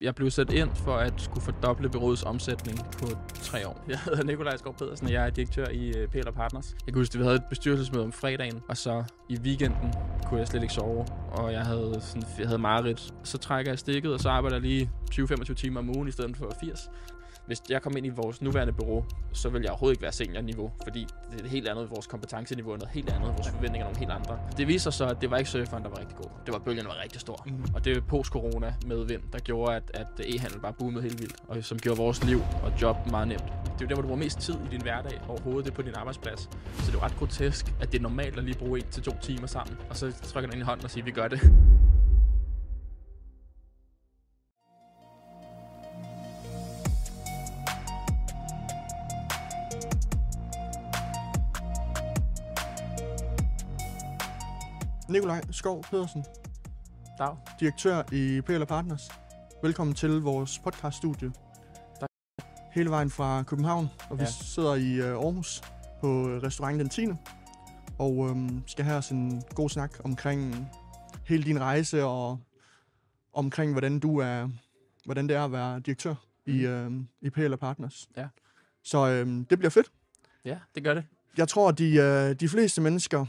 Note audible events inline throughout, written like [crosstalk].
Jeg blev sat ind for at skulle fordoble byrådets omsætning på tre år. Jeg hedder Nikolaj Skov Pedersen, og jeg er direktør i øh, PL Partners. Jeg kan huske, at vi havde et bestyrelsesmøde om fredagen, og så i weekenden kunne jeg slet ikke sove, og jeg havde, sådan, jeg havde mareridt. Så trækker jeg stikket, og så arbejder jeg lige 20-25 timer om ugen i stedet for 80 hvis jeg kom ind i vores nuværende bureau, så vil jeg overhovedet ikke være seniorniveau, fordi det er et helt andet, vores kompetenceniveau er noget helt andet, vores forventninger er nogle helt andre. Det viser sig, at det var ikke surferen, der var rigtig god. Det var bølgen, der var rigtig stor. Mm. Og det er post-corona med vind, der gjorde, at, at e-handel bare boomede helt vildt, og som gjorde vores liv og job meget nemt. Det er jo der, hvor du bruger mest tid i din hverdag overhovedet, det er på din arbejdsplads. Så det er ret grotesk, at det er normalt at lige bruge en til to timer sammen, og så trykker den ind i hånden og siger, vi gør det. Nikolaj Skov Pedersen, Dag. direktør i PL Partners. Velkommen til vores podcaststudie. Tak. Hele vejen fra København, og vi Ja. sidder i uh, Aarhus på restaurant Den 10. Og um, skal have os en god snak omkring hele din rejse og omkring, hvordan du er, hvordan det er at være direktør i, uh, i PL Partners. Ja. Så um, det bliver fedt. Ja, det gør det. Jeg tror, at de, uh, de fleste mennesker,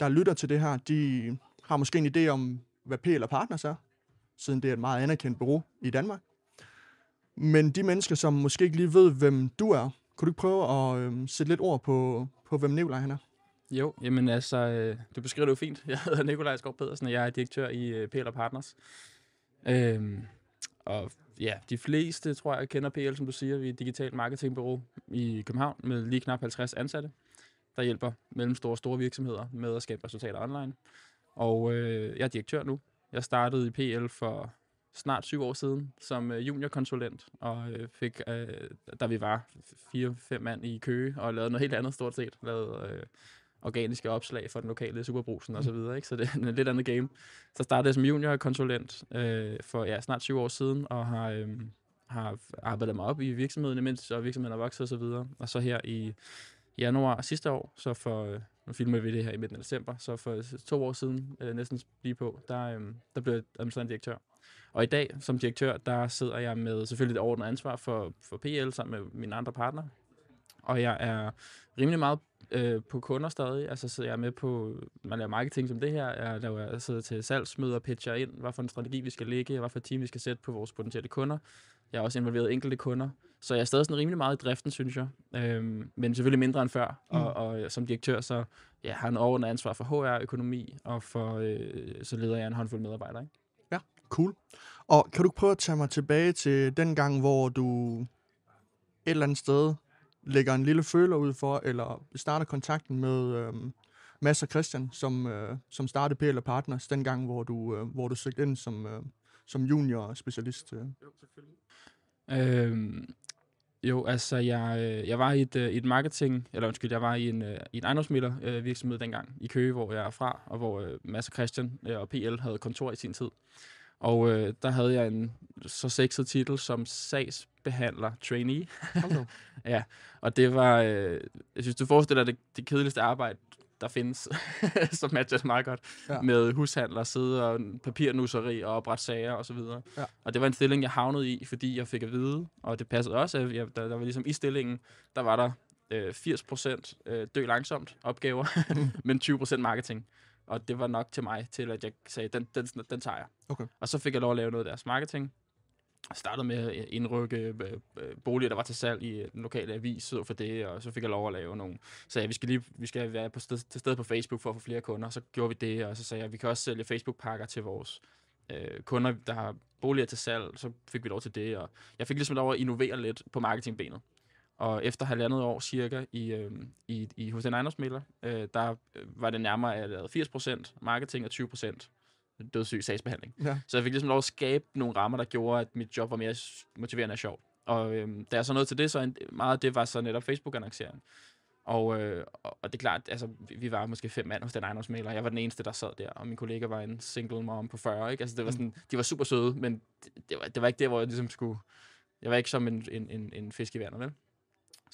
der lytter til det her, de har måske en idé om, hvad PL Partners er, siden det er et meget anerkendt bureau i Danmark. Men de mennesker, som måske ikke lige ved, hvem du er, kunne du ikke prøve at øh, sætte lidt ord på, på hvem Nikolaj han er? Jo, jamen altså, øh, du beskriver det jo fint. [laughs] Jeg hedder Nikolaj Skov Pedersen, og jeg er direktør i øh, PL Partners. Øhm, og ja, de fleste, tror jeg, kender PL, som du siger. Vi er et digitalt marketingbureau i København med lige knap 50 ansatte, der hjælper mellemstore og store virksomheder med at skabe resultater online. Og øh, jeg er direktør nu. Jeg startede i PL for snart syv år siden som øh, juniorkonsulent, og øh, fik, øh, da vi var fire-fem mand i Køge, og lavede noget helt andet stort set. Lavede øh, organiske opslag for den lokale superbrusen og så videre, ikke? Så det er en lidt andet game. Så startede jeg som juniorkonsulent øh, for ja, snart syv år siden, og har, øh, har arbejdet mig op i virksomheden, imens og virksomheden er vokset og så videre. Og så her i januar sidste år, så for, øh, nu filmer vi det her i midten af december, så for øh, to år siden, øh, næsten lige på, der, øh, der blev jeg administrerende direktør. Og i dag, som direktør, der sidder jeg med selvfølgelig det overordnet ansvar for, for PL sammen med mine andre partnere. Og jeg er rimelig meget øh, på kunder stadig. Altså sidder jeg med på, man laver marketing som det her. Jeg, laver, jeg sidder til salgsmøder og pitcher ind, hvad for en strategi vi skal lægge, hvad for et team vi skal sætte på vores potentielle kunder. Jeg er også involveret enkelte kunder. Så jeg er stadig sådan rimelig meget i driften, synes jeg. Øhm, men selvfølgelig mindre end før. Mm. Og, og som direktør, så ja, har en overordnet ansvar for HR, økonomi, og for, øh, så leder jeg en håndfuld medarbejdere. Ikke? Cool. Og kan du prøve at tage mig tilbage til den gang, hvor du et eller andet sted lægger en lille føler ud for, eller starter kontakten med øhm, Mads og Christian, som, øh, som startede PL Partners, den gang, hvor du, øh, hvor du søgte ind som, øh, som junior specialist. Øh. Jo, selvfølgelig. Øhm, jo, altså, jeg, øh, jeg var i et, øh, et marketing, eller undskyld, jeg var i en, øh, i en ejendomsmidler øh, virksomhed dengang i Køge, hvor jeg er fra, og hvor Mads og Christian og PL havde kontor i sin tid. Og øh, der havde jeg en så sexet titel som sagsbehandler trainee. [laughs] Ja, og det var, øh, jeg synes, du forestiller dig det, det kedeligste arbejde, der findes, [laughs] som matcher det meget godt, Ja. med hushandler, sidde og papirnusseri og oprette sager og så videre. Ja. Og det var en stilling, jeg havnede i, fordi jeg fik at vide, og det passede også, at jeg, der, der var ligesom i stillingen, der var der øh, 80% øh, dø langsomt opgaver, [laughs] men 20% marketing. Og det var nok til mig, til at jeg sagde, den, den, den tager jeg. Okay. Og så fik jeg lov at lave noget af deres marketing. Startede med at indrykke øh, øh, boliger, der var til salg i øh, den lokale avis, så for det, og så fik jeg lov at lave nogle. Så ja, jeg, vi skal lige vi skal være på sted, til stede på Facebook for at få flere kunder. Så gjorde vi det, og så sagde jeg, vi kan også sælge Facebook-pakker til vores øh, kunder, der har boliger til salg. Så fik vi lov til det, og jeg fik ligesom lov at innovere lidt på marketingbenet. Og efter halvandet år cirka i, øh, i, i hos den ejendomsmælder, øh, der var det nærmere, at jeg lavede 80% marketing og 20% dødssyg sagsbehandling. Ja. Så jeg fik ligesom lov at skabe nogle rammer, der gjorde, at mit job var mere motiverende og sjovt. Og øhm, da jeg så nåede til det, så en, meget af det var så netop Facebook-annoncering. Og, øh, og det er klart, altså, vi, vi var måske fem mand hos den ejendomsmaler. Jeg var den eneste, der sad der, og min kollega var en single mom på 40. Ikke? Altså, det var sådan, de var super søde, men det, det, var, det var ikke der, hvor jeg ligesom skulle... Jeg var ikke som en, en, en, en fisk i vandet, vel?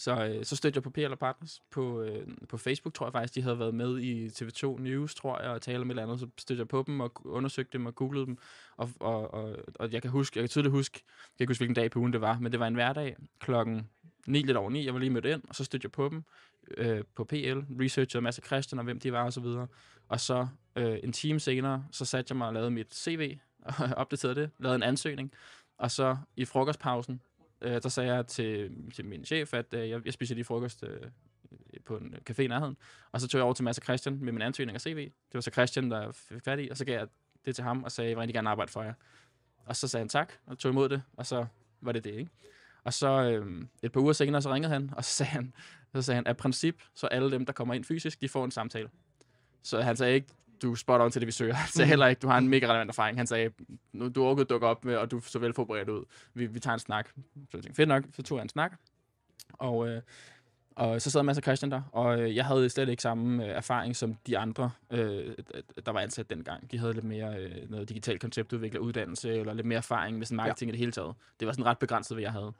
Så, øh, så stødte jeg på PL Partners på, øh, på Facebook, tror jeg faktisk, de havde været med i TV2 News, tror jeg, og tale om et eller andet. Så stødte jeg på dem og undersøgte dem og googlede dem. Og, og, og, og jeg kan huske, jeg kan tydeligt huske, jeg kan ikke huske, hvilken dag på ugen det var, men det var en hverdag klokken 9 lidt over 9. Jeg var lige mødt ind, og så stødte jeg på dem øh, på PL, researchede en masse Christian og hvem de var og så videre. Og så øh, en time senere, så satte jeg mig og lavede mit CV, og [laughs] opdaterede det, lavede en ansøgning. Og så i frokostpausen, øh, der sagde jeg til, til min chef, at øh, jeg, jeg spiser lige frokost øh, på en café i nærheden. Og så tog jeg over til Mads og Christian med min ansøgning og CV. Det var så Christian, der fik fat i, og så gav jeg det til ham og sagde, jeg vil rigtig gerne arbejde for jer. Og så sagde han tak, og tog imod det, og så var det det, ikke? Og så øh, et par uger senere, så ringede han, og så sagde han, så sagde han, af princip, så alle dem, der kommer ind fysisk, de får en samtale. Så han sagde ikke, du er spot on til det, vi søger. [laughs] Han sagde heller ikke, du har en mega relevant erfaring. Han sagde, nu du overgår dukke op med, og du er så vel forberedt ud. Vi, vi tager en snak. Så jeg tænkte, fedt nok, så tog jeg en snak. Og, øh, og så sad Mads og Christian der, og øh, jeg havde slet ikke samme øh, erfaring som de andre, øh, der var ansat dengang. De havde lidt mere øh, noget digitalt konceptudvikler, uddannelse, eller lidt mere erfaring med sådan marketing ja. i det hele taget. Det var sådan ret begrænset, hvad jeg havde.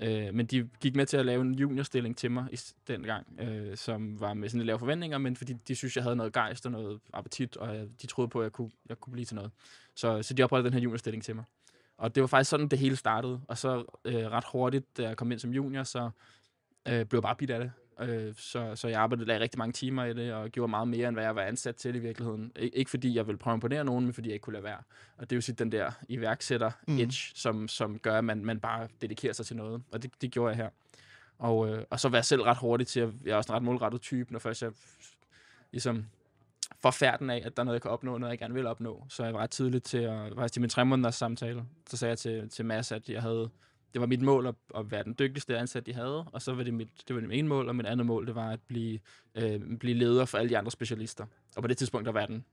Øh, men de gik med til at lave en juniorstilling til mig i den gang, øh, som var med sådan lidt lave forventninger, men fordi de synes, jeg havde noget gejst og noget appetit, og jeg, de troede på, at jeg kunne, jeg kunne blive til noget. Så, så de oprettede den her juniorstilling til mig. Og det var faktisk sådan, det hele startede. Og så øh, ret hurtigt, da jeg kom ind som junior, så øh, blev jeg bare bidt af det. Øh, så, så jeg arbejdede der rigtig mange timer i det, og gjorde meget mere, end hvad jeg var ansat til i virkeligheden. Ik- ikke fordi jeg ville prøve at imponere nogen, men fordi jeg ikke kunne lade være. Og det er jo sit den der iværksætter-edge, mm. som, som gør, at man, man bare dedikerer sig til noget. Og det, det gjorde jeg her. Og, øh, og så var jeg selv ret hurtig til, at jeg er også en ret målrettet type, når først jeg ligesom får færden af, at der er noget, jeg kan opnå, noget, jeg gerne vil opnå. Så jeg var ret tidligt til at, faktisk til min tre måneders samtale, så sagde jeg til, til Mads, at jeg havde det var mit mål at, at være den dygtigste ansat, de havde, og så var det mit, det var mit ene mål, og mit andet mål, det var at blive, øh, blive leder for alle de andre specialister. Og på det tidspunkt, der var den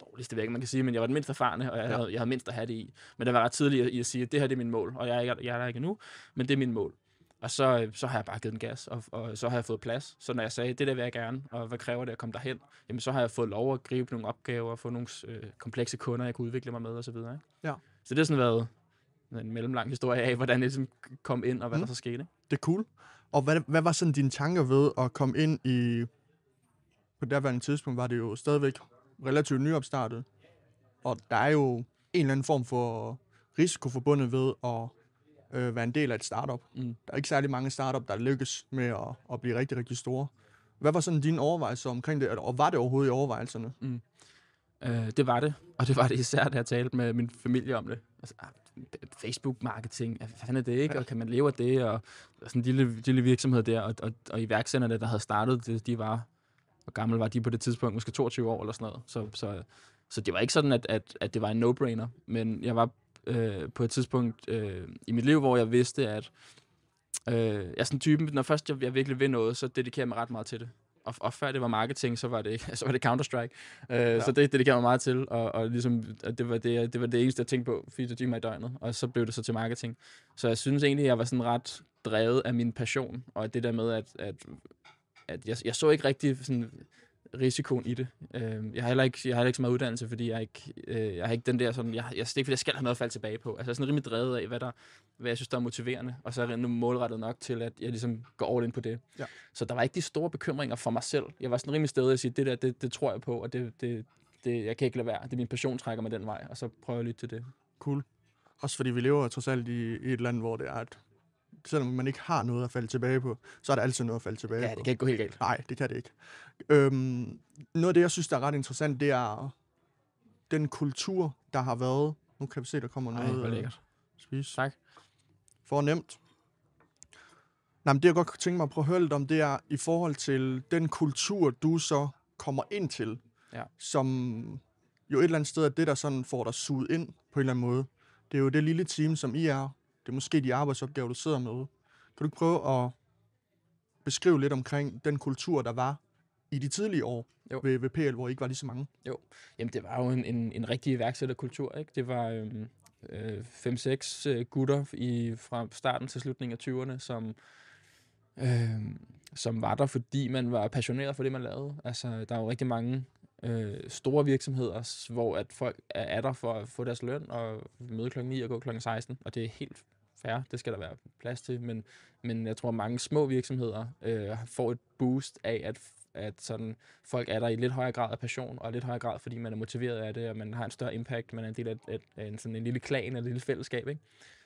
dårligste væk, man kan sige, men jeg var den mindst erfarne, og jeg, ja. havde, jeg havde mindst at have det i. Men det var ret tidligt i at sige, at det her det er min mål, og jeg er, ikke, jeg er der ikke endnu, men det er min mål. Og så, så har jeg bare givet den gas, og, og så har jeg fået plads. Så når jeg sagde, det der vil jeg gerne, og hvad kræver det at komme derhen, jamen så har jeg fået lov at gribe nogle opgaver, og få nogle øh, komplekse kunder, jeg kunne udvikle mig med osv. Ja. Så det har sådan været en mellemlang historie af, hvordan det ligesom kom ind, og hvad mm. der så skete. Det er cool. Og hvad, hvad var sådan dine tanker ved at komme ind i... På det tidspunkt var det jo stadigvæk relativt nyopstartet. Og der er jo en eller anden form for risiko forbundet ved at øh, være en del af et startup. Mm. Der er ikke særlig mange startup, der lykkes med at, at blive rigtig, rigtig store. Hvad var sådan dine overvejelser omkring det, og var det overhovedet i overvejelserne? Mm. Øh, det var det, og det var det især, da jeg talte med min familie om det. Altså, ah, Facebook-marketing, hvad fanden er det, ikke? Og kan man leve af det? Og, sådan en lille, lille virksomhed der, og, og, og iværksætterne, der havde startet det, de var, hvor gammel var de på det tidspunkt? Måske 22 år eller sådan noget. Så, så, så det var ikke sådan, at, at, at det var en no-brainer, men jeg var øh, på et tidspunkt øh, i mit liv, hvor jeg vidste, at øh, jeg er sådan typen, når først jeg, jeg virkelig vil noget, så dedikerer jeg mig ret meget til det og, og før det var marketing, så var det, [laughs] så var det Counter-Strike. Uh, ja. Så det, det, det mig meget til, og, og ligesom, at det, var det, det var det eneste, jeg tænkte på 24 timer i døgnet, og så blev det så til marketing. Så jeg synes egentlig, jeg var sådan ret drevet af min passion, og det der med, at, at, at jeg, jeg så ikke rigtig sådan risikoen i det. Øh, jeg, har heller ikke, jeg har heller ikke så meget uddannelse, fordi jeg ikke, øh, jeg har ikke den der sådan, jeg, jeg, det er ikke, fordi jeg skal have noget at falde tilbage på. Altså jeg er sådan rimelig drevet af, hvad, der, hvad jeg synes, der er motiverende, og så er jeg nu målrettet nok til, at jeg ligesom går all in på det. Ja. Så der var ikke de store bekymringer for mig selv. Jeg var sådan rimelig stedet at sige, det der, det, det tror jeg på, og det, det, det, jeg kan ikke lade være. Det er min passion, trækker mig den vej, og så prøver jeg lytte til det. Cool. Også fordi vi lever trods alt i, i et land, hvor det er, at selvom man ikke har noget at falde tilbage på, så er der altid noget at falde tilbage på. Ja, det kan ikke gå helt galt. Nej, det kan det ikke. Øhm, noget af det, jeg synes, der er ret interessant, det er den kultur, der har været. Nu kan vi se, der kommer Ej, noget. Ej, lækkert. Spis. Tak. Fornemt. Nej, men det jeg godt kunne tænke mig at prøve at høre lidt om, det er i forhold til den kultur, du så kommer ind til, ja. som jo et eller andet sted er det, der sådan får dig suget ind på en eller anden måde. Det er jo det lille team, som I er, det er måske de arbejdsopgaver, du sidder med. Kan du ikke prøve at beskrive lidt omkring den kultur, der var i de tidlige år jo. Ved, ved PL, hvor I ikke var lige så mange? Jo, jamen det var jo en, en, en rigtig iværksætterkultur, ikke? Det var øhm, øh, 5-6 øh, gutter i, fra starten til slutningen af 20'erne, som, øh, som var der, fordi man var passioneret for det, man lavede. Altså, der er jo rigtig mange øh, store virksomheder, hvor at folk er der for at få deres løn og møde klokken 9 og gå klokken 16, og det er helt fair, det skal der være plads til, men, men jeg tror, at mange små virksomheder øh, får et boost af, at, at sådan, folk er der i lidt højere grad af passion, og lidt højere grad, fordi man er motiveret af det, og man har en større impact, man er en del af, af, af en, sådan en lille klan, et lille fællesskab, ikke?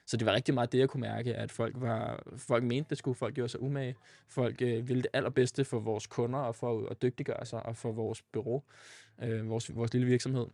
Så det var rigtig meget det, jeg kunne mærke, at folk, var, folk mente, det skulle. Folk gjorde sig umage. Folk øh, ville det allerbedste for vores kunder og for at dygtiggøre sig og for vores bureau, øh, vores, vores lille virksomhed.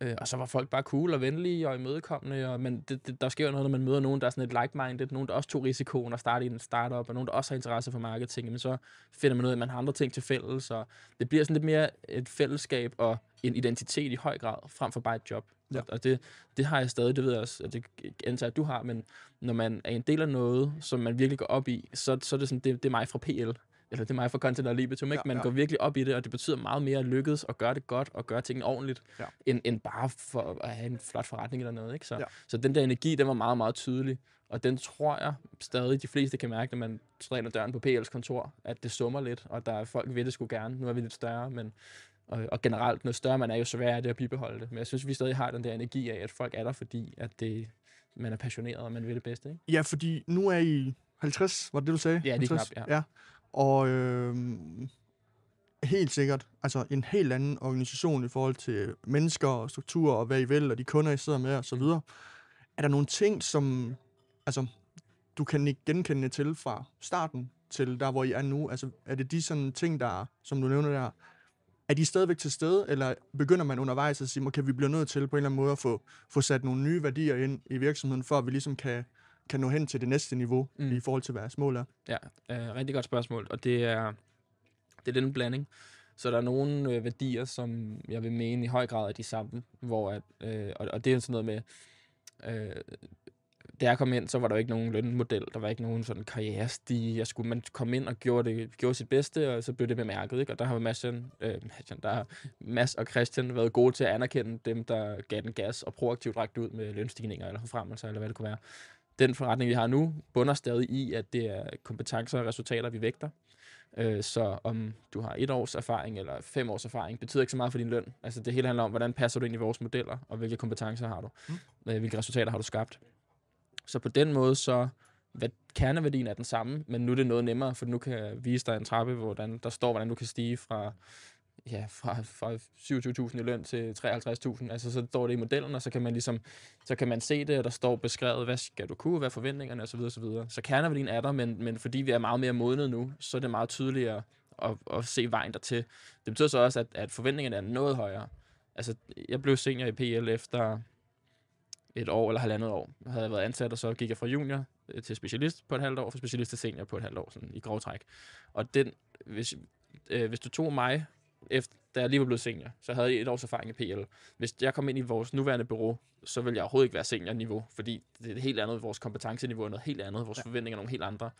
Øh, og så var folk bare cool og venlige og imødekommende, og, men det, det, der sker jo noget, når man møder nogen, der er sådan lidt like-minded, nogen, der også tog risikoen og starte i en startup, og nogen, der også har interesse for marketing, men så finder man ud af, at man har andre ting til fælles, og det bliver sådan lidt mere et fællesskab og en identitet i høj grad, frem for bare et job. Ja. Og det, det har jeg stadig, det ved jeg også, at det antager, at du har, men når man er en del af noget, som man virkelig går op i, så, så er det sådan, det, det er mig fra PL eller det er mig for Content og Libitum, ikke? Man ja. går virkelig op i det, og det betyder meget mere at lykkes og gøre det godt og gøre tingene ordentligt, Ja. end, end bare for at have en flot forretning eller noget. Ikke? Så, Ja. så den der energi, den var meget, meget tydelig. Og den tror jeg stadig, de fleste kan mærke, når man ad døren på PL's kontor, at det summer lidt, og der er folk ved det skulle gerne. Nu er vi lidt større, men og, og generelt, noget større man er, jo sværere er det at bibeholde det. Men jeg synes, vi stadig har den der energi af, at folk er der, fordi at det, man er passioneret, og man vil det bedste. Ikke? Ja, fordi nu er I 50, var det det, du sagde? Ja, lige 50? knap, ja. ja. Og øh, helt sikkert, altså en helt anden organisation i forhold til mennesker og strukturer og hvad I vil, og de kunder, I sidder med og så videre. Er der nogle ting, som altså, du kan ikke genkende til fra starten til der, hvor I er nu? Altså, er det de sådan ting, der, som du nævner der, er de stadigvæk til stede, eller begynder man undervejs at sige, okay, vi bliver nødt til på en eller anden måde at få, få sat nogle nye værdier ind i virksomheden, for at vi ligesom kan, kan nå hen til det næste niveau, Mm. i forhold til, hvad jeres mål er? Ja, øh, rigtig godt spørgsmål, og det er, det er den blanding. Så der er nogle øh, værdier, som jeg vil mene i høj grad er de samme, hvor at, øh, og, og det er sådan noget med, øh, da jeg kom ind, så var der jo ikke nogen lønmodel, der var ikke nogen sådan karrierestige, jeg skulle, man kom ind og gjorde, det, gjorde sit bedste, og så blev det bemærket, ikke? og der har Madsen, øh, Madsen, der har Mads og Christian været gode til at anerkende dem, der gav den gas og proaktivt rækte ud med lønstigninger eller forfremmelser, eller hvad det kunne være den forretning, vi har nu, bunder stadig i, at det er kompetencer og resultater, vi vægter. Øh, så om du har et års erfaring eller fem års erfaring, betyder ikke så meget for din løn. Altså det hele handler om, hvordan passer du ind i vores modeller, og hvilke kompetencer har du. Mm. Øh, hvilke resultater har du skabt. Så på den måde, så hvad, kerneværdien er den samme, men nu er det noget nemmere, for nu kan jeg vise dig en trappe, hvordan der står, hvordan du kan stige fra ja, fra, fra 27.000 i løn til 53.000. Altså, så står det i modellen, og så kan man ligesom, så kan man se det, og der står beskrevet, hvad skal du kunne, hvad er forventningerne, osv. osv. Så kerneværdien er der, men, men fordi vi er meget mere modnet nu, så er det meget tydeligere at, at se vejen dertil. Det betyder så også, at, at forventningerne er noget højere. Altså, jeg blev senior i PL efter et år eller halvandet år. Jeg havde været ansat, og så gik jeg fra junior øh, til specialist på et halvt år, fra specialist til senior på et halvt år, sådan i grov træk. Og den, hvis, øh, hvis du tog mig efter, da jeg lige var blevet senior, så havde jeg et års erfaring i PL. Hvis jeg kom ind i vores nuværende bureau, så vil jeg overhovedet ikke være seniorniveau, fordi det er et helt andet, vores kompetenceniveau er noget helt andet, vores ja. forventninger er nogle helt andre.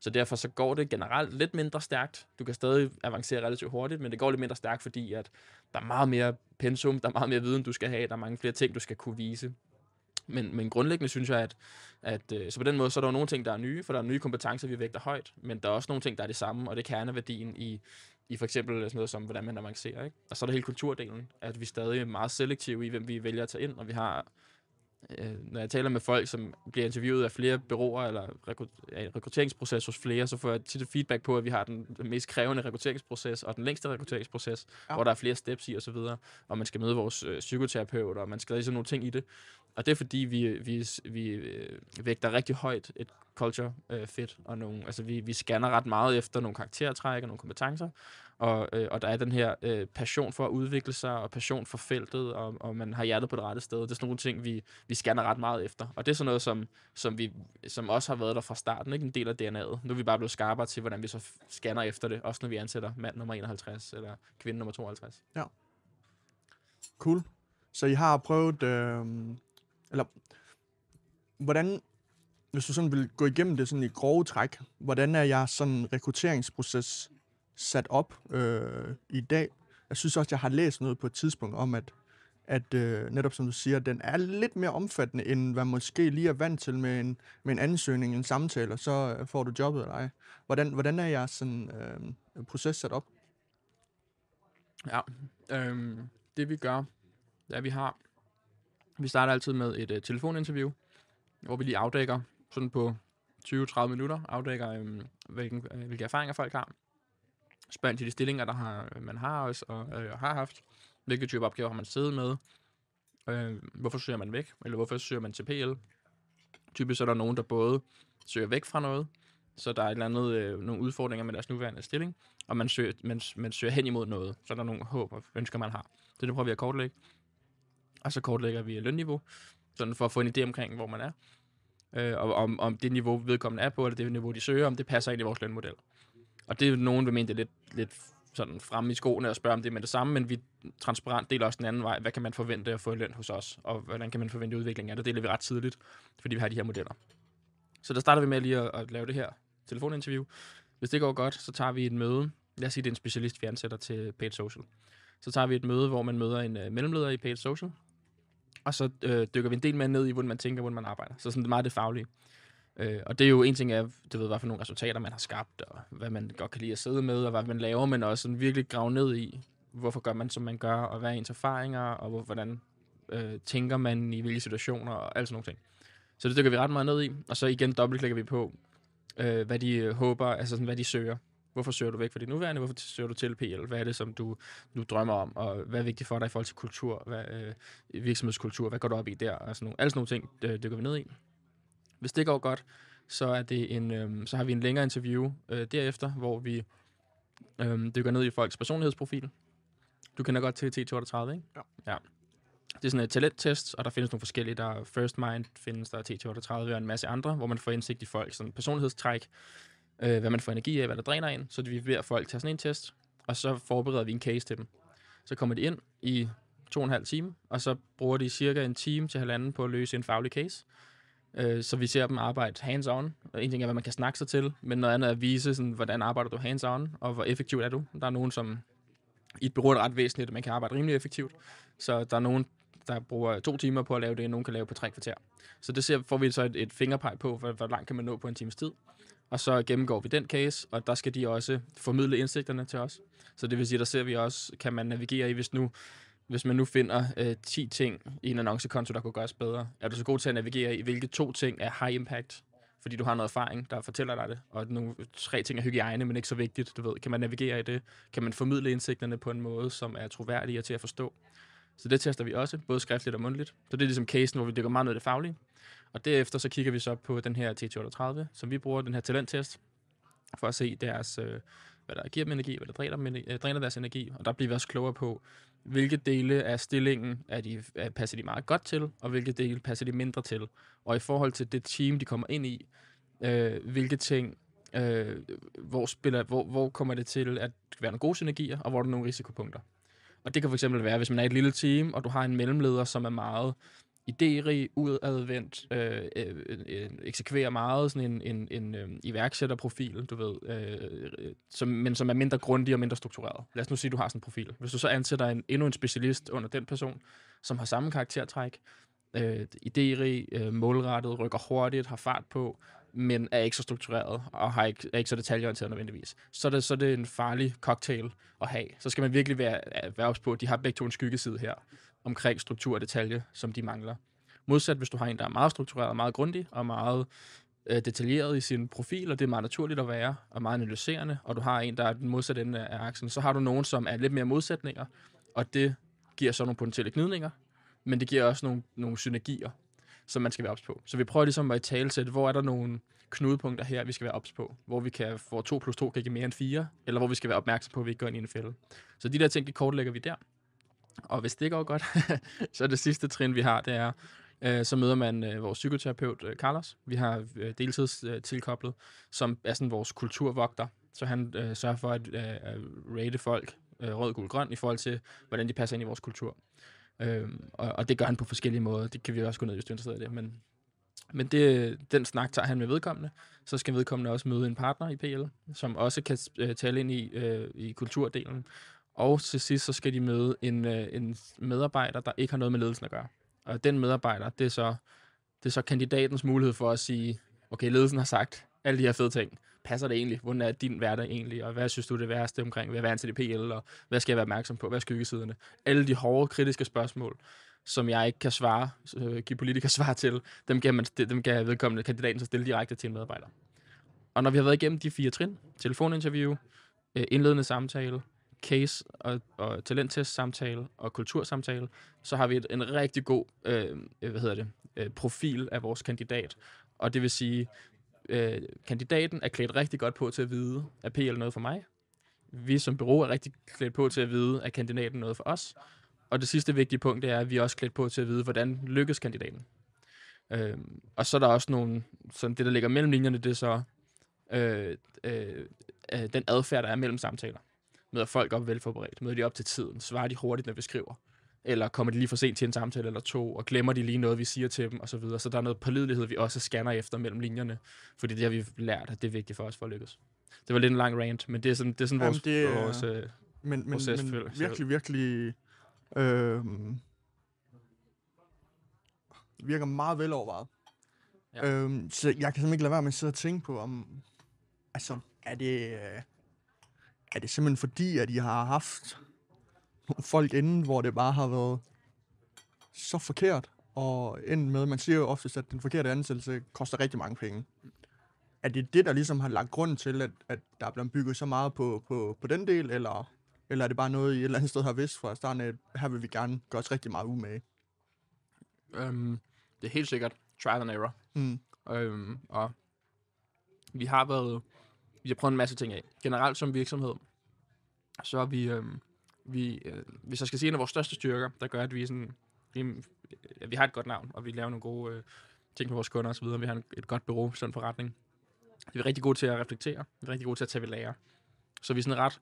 Så derfor så går det generelt lidt mindre stærkt. Du kan stadig avancere relativt hurtigt, men det går lidt mindre stærkt, fordi at der er meget mere pensum, der er meget mere viden, du skal have, der er mange flere ting, du skal kunne vise. Men, men grundlæggende synes jeg, at, at øh, så på den måde, så er der jo nogle ting, der er nye, for der er nye kompetencer, vi vægter højt, men der er også nogle ting, der er det samme, og det er kerneværdien i, i for eksempel sådan noget som, hvordan man avancerer. Ikke? Og så er der hele kulturdelen, at vi stadig er meget selektive i, hvem vi vælger at tage ind, og vi har, øh, når jeg taler med folk, som bliver interviewet af flere byråer, eller ja, rekrutteringsproces hos flere, så får jeg tit feedback på, at vi har den mest krævende rekrutteringsproces, og den længste rekrutteringsproces, Ja. hvor der er flere steps i, og så videre, og man skal møde vores øh, psykoterapeut, og man skal ligesom nogle ting i det. Og det er fordi, vi, vi, vi øh, vægter rigtig højt et culture øh, fit, og nogle, altså vi, vi scanner ret meget efter nogle karaktertræk og nogle kompetencer, og, øh, og der er den her øh, passion for at udvikle sig, og passion for feltet, og, og man har hjertet på det rette sted. Det er sådan nogle ting, vi, vi scanner ret meget efter. Og det er sådan noget, som, som, vi, som også har været der fra starten, ikke en del af DNA'et. Nu er vi bare blevet skarpere til, hvordan vi så scanner efter det, også når vi ansætter mand nummer 51, eller kvinde nummer 52. Ja. Cool. Så I har prøvet, øh, eller hvordan, hvis du sådan vil gå igennem det sådan i grove træk, hvordan er jeres sådan rekrutteringsproces sat op øh, i dag? Jeg synes også, jeg har læst noget på et tidspunkt om, at, at øh, netop som du siger, den er lidt mere omfattende, end hvad måske lige er vant til med en, med en ansøgning, en samtale, og så øh, får du jobbet eller ej. Hvordan, hvordan er jeres sådan, øh, proces sat op? Ja, øh, det vi gør, det er, at vi har, vi starter altid med et øh, telefoninterview, hvor vi lige afdækker sådan på 20-30 minutter, afdækker, øh, hvilken, øh, hvilke erfaringer folk har. Spørger til de stillinger, der har, øh, man har også og øh, har haft. Hvilke type opgaver har man siddet med? Øh, hvorfor søger man væk? Eller hvorfor søger man til PL? Typisk er der nogen, der både søger væk fra noget, så der er et eller andet, øh, nogle udfordringer med deres nuværende stilling, og man søger, man, man søger hen imod noget, så er der nogle håb og ønsker, man har. Det, det prøver vi at kortlægge. Og så kortlægger vi lønniveau, sådan for at få en idé omkring, hvor man er. Øh, og om, om det niveau, vedkommende er på, eller det niveau, de søger, om det passer ind i vores lønmodel. Og det er nogen, vil mene, det er lidt, lidt sådan frem i skoene og spørge om det med det samme, men vi transparent deler også den anden vej. Hvad kan man forvente at få i løn hos os, og hvordan kan man forvente udvikling? af det deler vi ret tidligt, fordi vi har de her modeller. Så der starter vi med lige at, at lave det her telefoninterview. Hvis det går godt, så tager vi et møde. Lad os sige, det er en specialist, vi ansætter til Paid Social. Så tager vi et møde, hvor man møder en øh, mellemleder i Paid Social, og så øh, dykker vi en del mere ned i, hvordan man tænker, hvordan man arbejder. Så sådan det er meget det faglige. Øh, og det er jo en ting af, du ved, hvad for nogle resultater man har skabt, og hvad man godt kan lide at sidde med, og hvad man laver, men også sådan virkelig grave ned i, hvorfor gør man, som man gør, og hvad er ens erfaringer, og hvor, hvordan øh, tænker man i hvilke situationer, og alt sådan nogle ting. Så det dykker vi ret meget ned i, og så igen dobbeltklikker vi på, øh, hvad de øh, håber, altså sådan, hvad de søger. Hvorfor søger du væk fra dit nuværende? Hvorfor søger du til PL? Hvad er det, som du, du drømmer om? Og hvad er vigtigt for dig i forhold til kultur? Hvad, øh, virksomhedskultur? Hvad går du op i der? Og sådan nogle, alle sådan nogle ting det dykker vi ned i. Hvis det går godt, så, er det en, øh, så har vi en længere interview øh, derefter, hvor vi øh, dykker ned i folks personlighedsprofil. Du kender godt til T32, ikke? Ja. ja. Det er sådan et talenttest, og der findes nogle forskellige. Der er First Mind, findes der T32 og en masse andre, hvor man får indsigt i folk, sådan personlighedstræk, øh, hvad man får energi af, hvad der dræner ind. Så vi beder folk tage sådan en test, og så forbereder vi en case til dem. Så kommer de ind i to og en halv time, og så bruger de cirka en time til halvanden på at løse en faglig case. Øh, så vi ser dem arbejde hands-on. En ting er, hvad man kan snakke sig til, men noget andet er at vise, sådan, hvordan arbejder du hands-on, og hvor effektivt er du. Der er nogen, som i et bureau er det ret væsentligt, at man kan arbejde rimelig effektivt. Så der er nogen, der bruger to timer på at lave det, og nogen kan lave på tre kvarter. Så det ser, får vi så et, et fingerpeg på, hvor, hvor langt kan man nå på en times tid. Og så gennemgår vi den case, og der skal de også formidle indsigterne til os. Så det vil sige, der ser vi også, kan man navigere i, hvis nu hvis man nu finder øh, 10 ting i en annoncekonto, der kunne gøres bedre, er du så god til at navigere i, hvilke to ting er high impact, fordi du har noget erfaring, der fortæller dig det, og nogle tre ting er hygiejne, men ikke så vigtigt, du ved. Kan man navigere i det? Kan man formidle indsigterne på en måde, som er troværdig og til at forstå? Så det tester vi også, både skriftligt og mundtligt. Så det er ligesom casen, hvor vi dykker meget ned i det faglige. Og derefter så kigger vi så på den her T38, som vi bruger, den her talenttest, for at se deres, øh, hvad der giver dem energi, hvad der dræner, dem, øh, dræner deres energi. Og der bliver vi også klogere på, hvilke dele af stillingen er de, er, passer de meget godt til, og hvilke dele passer de mindre til. Og i forhold til det team, de kommer ind i, øh, hvilke ting, øh, hvor, spiller, hvor, hvor kommer det til at være nogle gode synergier, og hvor er der nogle risikopunkter. Og det kan fx være, hvis man er et lille team, og du har en mellemleder, som er meget idérig, udadvendt, øh, øh, øh, eksekverer meget sådan en, en, en øh, iværksætterprofil, du ved, øh, øh, som, men som er mindre grundig og mindre struktureret. Lad os nu sige, at du har sådan en profil. Hvis du så ansætter en, endnu en specialist under den person, som har samme karaktertræk, øh, idérig, øh, målrettet, rykker hurtigt, har fart på, men er ikke så struktureret og har ikke, er ikke så detaljeorienteret nødvendigvis. Så er, det, så er det en farlig cocktail at have. Så skal man virkelig være, være ops på, at de har begge to en skyggeside her omkring struktur og detalje, som de mangler. Modsat hvis du har en, der er meget struktureret, meget grundig og meget øh, detaljeret i sin profil, og det er meget naturligt at være, og meget analyserende, og du har en, der er den modsatte ende af aksen, så har du nogen, som er lidt mere modsætninger, og det giver så nogle potentielle gnidninger, men det giver også nogle, nogle synergier, som man skal være ops på. Så vi prøver ligesom at tale hvor er der nogle knudepunkter her, vi skal være ops på, hvor vi kan få 2 plus 2 kan give mere end 4, eller hvor vi skal være opmærksom på, at vi ikke går ind i en fælde. Så de der ting, de kortlægger vi der. Og hvis det går godt, [laughs] så er det sidste trin, vi har, det er, øh, så møder man øh, vores psykoterapeut, øh, Carlos. Vi har øh, deltids øh, tilkoblet, som er sådan vores kulturvogter. Så han øh, sørger for at øh, rate folk øh, rød, gul, grøn i forhold til, hvordan de passer ind i vores kultur. Øh, og, og det gør han på forskellige måder. Det kan vi også gå ned, hvis du er interesseret i det. Men, men det, den snak tager han med vedkommende. Så skal vedkommende også møde en partner i PL, som også kan øh, tale ind i, øh, i kulturdelen. Og til sidst, så skal de møde en, øh, en medarbejder, der ikke har noget med ledelsen at gøre. Og den medarbejder, det er så, det er så kandidatens mulighed for at sige, okay, ledelsen har sagt alle de her fede ting. Passer det egentlig? Hvordan er din hverdag egentlig? Og hvad synes du er det værste omkring, hvad er til PL? Og hvad skal jeg være opmærksom på? Hvad er skyggesiderne? Alle de hårde, kritiske spørgsmål, som jeg ikke kan svare, øh, give politikere [laughs] svar til, dem kan, man, dem kan vedkommende kandidaten så stille direkte til en medarbejder. Og når vi har været igennem de fire trin, telefoninterview, øh, indledende samtale, case og, og talenttest samtale og kultursamtale, så har vi et, en rigtig god øh, øh, hvad hedder det, øh, profil af vores kandidat. Og det vil sige, øh, kandidaten er klædt rigtig godt på til at vide, at PL noget for mig. Vi som bureau er rigtig klædt på til at vide, at kandidaten er noget for os. Og det sidste vigtige punkt det er, at vi er også klædt på til at vide, hvordan lykkes kandidaten. Øh, og så er der også nogle, sådan det der ligger mellem linjerne, det er så øh, øh, øh den adfærd, der er mellem samtaler. Møder folk op velforberedt? Møder de op til tiden? Svarer de hurtigt, når vi skriver? Eller kommer de lige for sent til en samtale eller to, og glemmer de lige noget, vi siger til dem, osv. Så, videre. så der er noget pålidelighed, vi også scanner efter mellem linjerne, fordi det har vi lært, at det er vigtigt for os for at lykkes. Det var lidt en lang rant, men det er sådan, det er sådan Jamen, vores, det er- vores øh, Men, men, proces, men føler- virkelig, virkelig... Øh, virker meget velovervejet. Ja. Ja. Øhm, så jeg kan simpelthen ikke lade være med at sidde og tænke på, om... Altså, er det... øh, Er det simpelthen fordi, at I har haft nogle folk inden, hvor det bare har været så forkert, og endt med, man siger jo oftest, at den forkerte ansættelse koster rigtig mange penge. Er det det, der ligesom har lagt grund til, at, at der er blevet bygget så meget på, på, på den del, eller, eller er det bare noget, I et eller andet sted har vidst fra starten af, at her vil vi gerne gøre os rigtig meget umage? øhm, det er helt sikkert trial and error. Mm. Øhm, og vi har været, vi har prøvet en masse ting af. Generelt som virksomhed, så er vi, øh, vi øh, hvis jeg skal sige en af vores største styrker, der gør, at vi sådan, rim, vi har et godt navn, og vi laver nogle gode øh, ting for vores kunder osv. Vi har en, et godt bureau, sådan en forretning. Vi er rigtig gode til at reflektere. Vi er rigtig gode til at tage ved lære. Så vi er sådan ret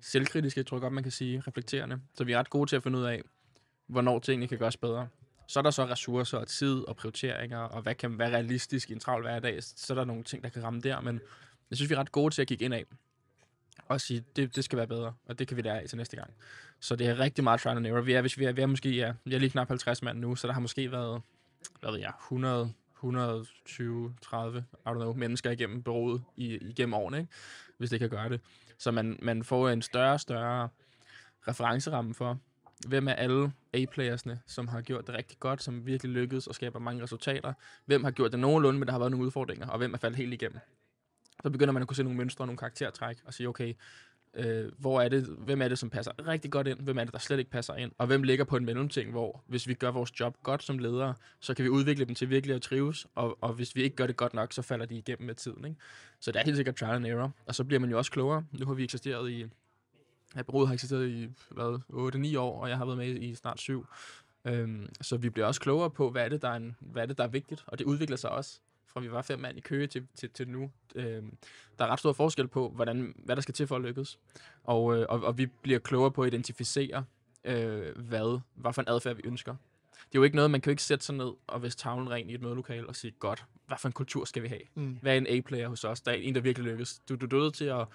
selvkritiske, tror jeg godt, man kan sige, reflekterende. Så vi er ret gode til at finde ud af, hvornår tingene kan gøres bedre. Så er der så ressourcer og tid og prioriteringer, og hvad kan være realistisk i en travl hverdag. Så er der nogle ting, der kan ramme der, men jeg synes, vi er ret gode til at kigge ind af og sige, det, det skal være bedre, og det kan vi lære af til næste gang. Så det er rigtig meget trial and error. Vi er, hvis vi er, vi er måske, ja, vi er lige knap 50 mand nu, så der har måske været, hvad ved jeg, 100, 120, 30, I don't know, mennesker igennem bureauet i, igennem årene, ikke? hvis det kan gøre det. Så man, man får en større og større referenceramme for, hvem er alle A-playersne, som har gjort det rigtig godt, som virkelig lykkedes og skaber mange resultater. Hvem har gjort det nogenlunde, men der har været nogle udfordringer, og hvem er faldet helt igennem. Så begynder man at kunne se nogle mønstre og nogle karaktertræk, og sige, okay, øh, hvor er det, hvem er det, som passer rigtig godt ind, hvem er det, der slet ikke passer ind, og hvem ligger på en mellemting, hvor hvis vi gør vores job godt som ledere, så kan vi udvikle dem til virkelig at trives, og, og hvis vi ikke gør det godt nok, så falder de igennem med tiden. Ikke? Så det er helt sikkert trial and error, og så bliver man jo også klogere. Nu har vi eksisteret i, ja, bureauet har eksisteret i, hvad, 8-9 år, og jeg har været med i snart 7. Øhm, så vi bliver også klogere på, hvad er, det, der er en, hvad er det, der er vigtigt, og det udvikler sig også fra vi var fem mand i Køge til, til, til nu. Øhm, der er ret stor forskel på, hvordan, hvad der skal til for at lykkes. Og, øh, og, og vi bliver klogere på at identificere, øh, hvad, hvad for en adfærd vi ønsker. Det er jo ikke noget, man kan jo ikke sætte sig ned og vise tavlen ren i et mødelokale og sige, godt, hvad for en kultur skal vi have? Mm. Hvad er en A-player hos os? Der er en, der virkelig lykkes. Du, du er nødt til at,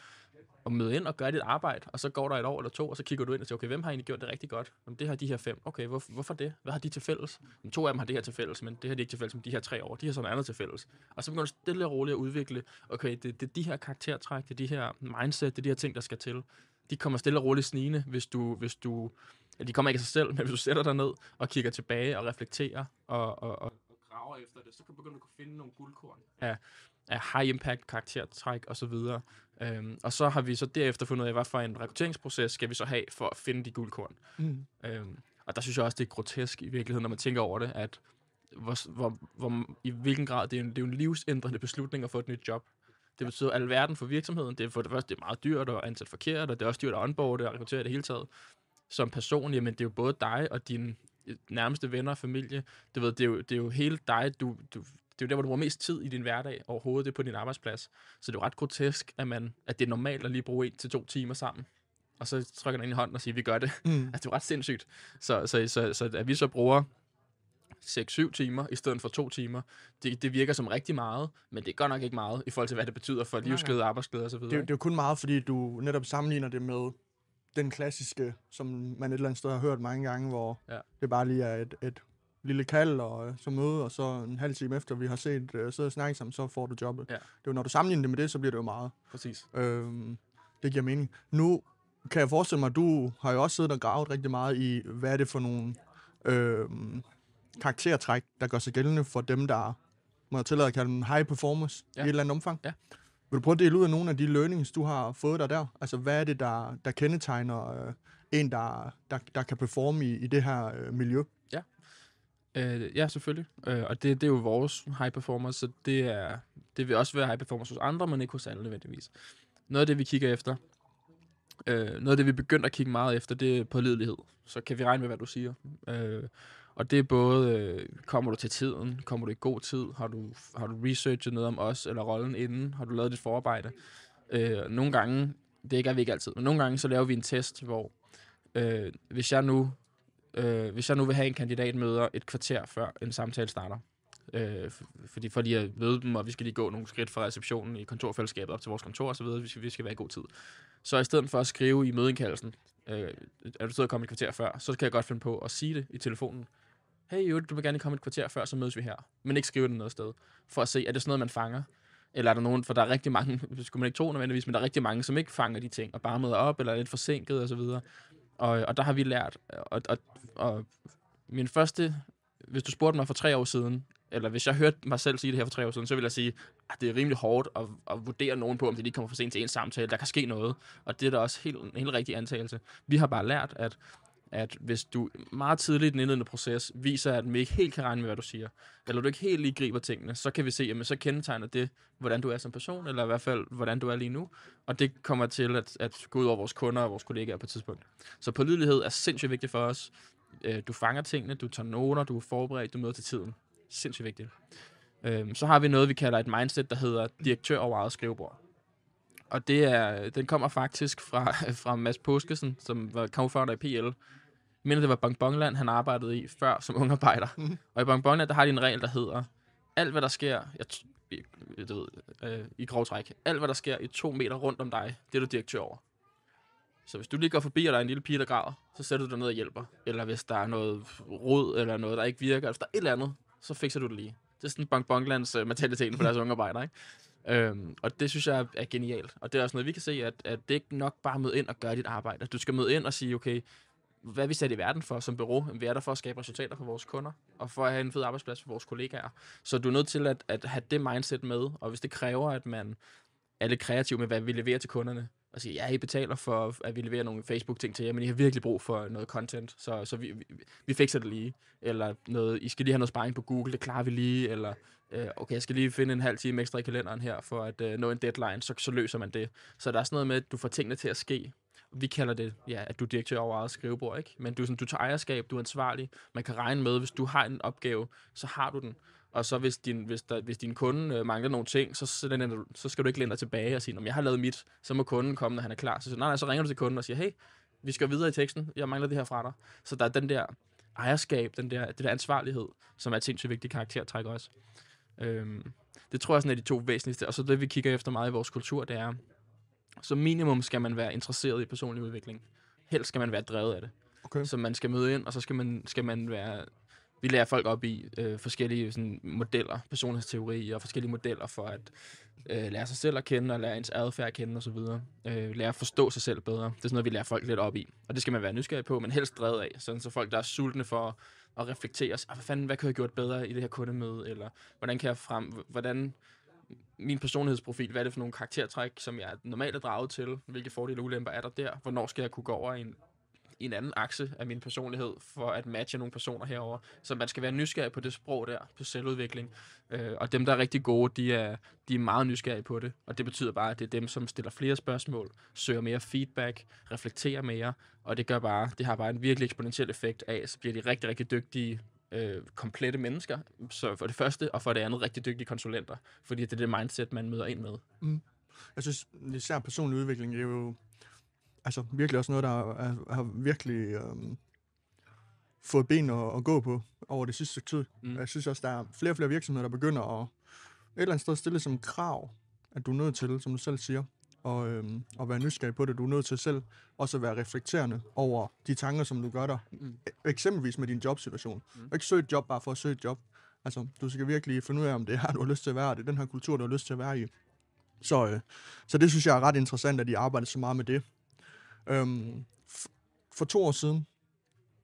at møde ind og gøre dit arbejde, og så går der et år eller to, og så kigger du ind og siger, okay, hvem har egentlig gjort det rigtig godt? Jamen, det har de her fem. Okay, hvor, hvorfor det? Hvad har de til fælles? Jamen, to af dem har det her til fælles, men det har de ikke til fælles, men de her tre år, de har sådan noget andet til fælles. Og så begynder du stille og roligt at udvikle, okay, det, det er de her karaktertræk, det er de her mindset, det er de her ting, der skal til. De kommer stille og roligt snigende, hvis du, hvis du ja, de kommer ikke af sig selv, [laughs] men hvis du sætter dig ned og kigger tilbage og reflekterer og, og, og graver efter det, så kan du begynde at kunne finde nogle guldkorn af, af high impact karaktertræk og så videre. Øhm, og så har vi så derefter fundet ud af, hvad for en rekrutteringsproces skal vi så have for at finde de guldkorn. Mm. Øhm, og der synes jeg også, det er grotesk i virkeligheden, når man tænker over det, at hvor, hvor, hvor, i hvilken grad det er, en, det er en livsændrende beslutning at få et nyt job. Det betyder alverden for virksomheden. Det er for det første det er meget dyrt at ansætte forkert, og det er også dyrt at onboarde og rekruttere det hele taget. Som person, jamen det er jo både dig og dine nærmeste venner og familie. Du ved, det, er jo, det er jo hele dig, du, du, det er jo der, hvor du bruger mest tid i din hverdag overhovedet, det er på din arbejdsplads. Så det er jo ret grotesk, at, man, at det er normalt at lige bruge en til to timer sammen. Og så trykker den ind i hånden og siger, vi gør det. Mm. Altså, det er jo ret sindssygt. Så, så, så, så at vi så bruger 6-7 timer i stedet for to timer, det, det virker som rigtig meget, men det gør nok ikke meget i forhold til, hvad det betyder for livsglæde, arbejdsglæde osv. Det, er det er jo kun meget, fordi du netop sammenligner det med den klassiske, som man et eller andet sted har hørt mange gange, hvor Ja. det bare lige er et, et lille kald og øh, så møde, og så en halv time efter, vi har set uh, sidde og snakke sammen, så får du jobbet. Ja. Det er jo, når du sammenligner det med det, så bliver det jo meget. Præcis. Øhm, det giver mening. Nu kan jeg forestille mig, at du har jo også siddet og gravet rigtig meget i, hvad er det for nogle øh, karaktertræk, der gør sig gældende for dem, der må jeg tillade at kalde dem high performers ja. Ja. i et eller andet omfang. Ja. Vil du prøve at dele ud af nogle af de learnings, du har fået dig der? Altså, hvad er det, der, der kendetegner øh, en, der, der, der kan performe i, i det her øh, miljø? Øh, ja, selvfølgelig. Øh, og det, det er jo vores high performance, så det, er, det vil også være high performers hos andre, men ikke hos alle nødvendigvis. Noget af det, vi kigger efter, øh, noget af det, vi begynder at kigge meget efter, det er pålidelighed. Så kan vi regne med, hvad du siger. Øh, og det er både, øh, kommer du til tiden, kommer du i god tid, har du, har du researchet noget om os eller rollen inden, har du lavet dit forarbejde. Øh, nogle gange, det gør vi ikke altid, men nogle gange så laver vi en test, hvor øh, hvis jeg nu øh, hvis jeg nu vil have en kandidat møder et kvarter før en samtale starter, øh, fordi for lige at møde dem, og vi skal lige gå nogle skridt fra receptionen i kontorfællesskabet op til vores kontor osv., vi skal, vi skal være i god tid. Så i stedet for at skrive i mødeindkaldelsen, øh, er du siddet at komme et kvarter før, så kan jeg godt finde på at sige det i telefonen. Hey, jo, du vil gerne komme et kvarter før, så mødes vi her. Men ikke skrive det noget sted. For at se, er det sådan noget, man fanger? Eller er der nogen, for der er rigtig mange, skulle man ikke tro nødvendigvis, men der er rigtig mange, som ikke fanger de ting, og bare møder op, eller er lidt forsinket osv. Og, og der har vi lært, og, og, og min første, hvis du spurgte mig for tre år siden, eller hvis jeg hørte mig selv sige det her for tre år siden, så ville jeg sige, at det er rimelig hårdt at, at vurdere nogen på, om de lige kommer for sent til en samtale. Der kan ske noget, og det er da også helt, en helt rigtig antagelse. Vi har bare lært, at, at hvis du meget tidligt i den indledende proces viser, at vi ikke helt kan regne med, hvad du siger, eller du ikke helt lige griber tingene, så kan vi se, at så kendetegner det, hvordan du er som person, eller i hvert fald, hvordan du er lige nu. Og det kommer til at, at gå ud over vores kunder og vores kollegaer på et tidspunkt. Så pålidelighed er sindssygt vigtigt for os. Øh, du fanger tingene, du tager noter, du er forberedt, du møder til tiden. Sindssygt vigtigt. Øhm, så har vi noget, vi kalder et mindset, der hedder direktør over eget skrivebord. Og det er, den kommer faktisk fra, [laughs] fra Mads Påskesen, som var co-founder i PL. Jeg mener, det var Bongbongland, han arbejdede i før som [laughs] ungarbejder. Mhm. Og i Bongbongland, der har de en regel, der hedder, alt hvad der sker, jeg, i- du ved, øh, i grov træk, alt hvad der sker i to meter rundt om dig, det er du direktør over. Så hvis du lige går forbi, og der er en lille pige, der græder, så sætter du dig ned og hjælper. Eller hvis der er noget rod, eller noget, der ikke virker, eller hvis der er et eller andet, så fikser du det lige. Det er sådan Bongbonglands uh, mentaliteten for deres [laughs] ungarbejdere, ikke? Øhm, og det synes jeg er, er genialt. Og det er også noget, vi kan se, at, at det er ikke nok bare at møde ind og gøre dit arbejde. Altså, du skal møde ind og sige, okay, hvad er vi sat i verden for som bureau? Vi er der for at skabe resultater for vores kunder, og for at have en fed arbejdsplads for vores kollegaer. Så du er nødt til at, at have det mindset med, og hvis det kræver, at man er lidt kreativ med, hvad vi leverer til kunderne, og sige, ja, I betaler for, at vi leverer nogle Facebook-ting til jer, men I har virkelig brug for noget content, så, så vi, vi, vi fikser det lige. Eller noget, I skal lige have noget sparring på Google, det klarer vi lige. Eller, øh, okay, jeg skal lige finde en halv time ekstra i kalenderen her, for at øh, nå en deadline, så, så løser man det. Så der er sådan noget med, at du får tingene til at ske. Vi kalder det, ja, at du er direktør over eget skrivebord, ikke? Men du, sådan, du tager ejerskab, du er ansvarlig. Man kan regne med, hvis du har en opgave, så har du den. Og så hvis din, hvis der, hvis din kunde øh, mangler nogle ting, så, så, så skal du ikke læne dig tilbage og sige, om jeg har lavet mit, så må kunden komme, når han er klar. Så, nej, nej, så ringer du til kunden og siger, hey, vi skal videre i teksten, jeg mangler det her fra dig. Så der er den der ejerskab, den der, det der ansvarlighed, som er et sindssygt vigtigt karaktertræk også. Øhm, det tror jeg sådan er de to væsentligste. Og så det, vi kigger efter meget i vores kultur, det er, som minimum skal man være interesseret i personlig udvikling. Helst skal man være drevet af det. Okay. Så man skal møde ind, og så skal man, skal man være... Vi lærer folk op i øh, forskellige sådan, modeller, personlighedsteori og forskellige modeller for at øh, lære sig selv at kende og lære ens adfærd at kende osv. Øh, lære at forstå sig selv bedre. Det er sådan noget, vi lærer folk lidt op i. Og det skal man være nysgerrig på, men helst drevet af. Sådan så folk, der er sultne for og reflektere, ah, hvad fanden, hvad kunne jeg have gjort bedre i det her kundemøde, eller hvordan kan jeg frem, hvordan min personlighedsprofil, hvad er det for nogle karaktertræk, som jeg normalt er draget til, hvilke fordele og ulemper er der der, hvornår skal jeg kunne gå over i en, i en anden akse af min personlighed, for at matche nogle personer herover. Så man skal være nysgerrig på det sprog der, på selvudvikling. Øh, og dem, der er rigtig gode, de er, de er meget nysgerrige på det. Og det betyder bare, at det er dem, som stiller flere spørgsmål, søger mere feedback, reflekterer mere, og det gør bare, det har bare en virkelig eksponentiel effekt af, så bliver de rigtig, rigtig dygtige øh, komplette mennesker, så for det første, og for det andet rigtig dygtige konsulenter, fordi det er det mindset, man møder ind med. Mm. Jeg synes, især personlig udvikling det er jo altså, virkelig også noget, der er, har virkelig øhm, fået ben at, at gå på over det sidste stykke tid. Mm. Jeg synes også, der er flere og flere virksomheder, der begynder at et eller andet sted stille som krav, at du er nødt til, som du selv siger, og, øhm, at være nysgerrig på det. Du er nødt til selv også at være reflekterende over de tanker, som du gør dig. Mm. E- Eksempelvis med din jobsituation. Mm. Ikke søge et job bare for at søge et job. Altså, du skal virkelig finde ud af, om det er her, du har lyst til at være, og det er den her kultur, du har lyst til at være i. Så, øh, så det synes jeg er ret interessant, at de arbejder så meget med det. Øhm, for to år siden,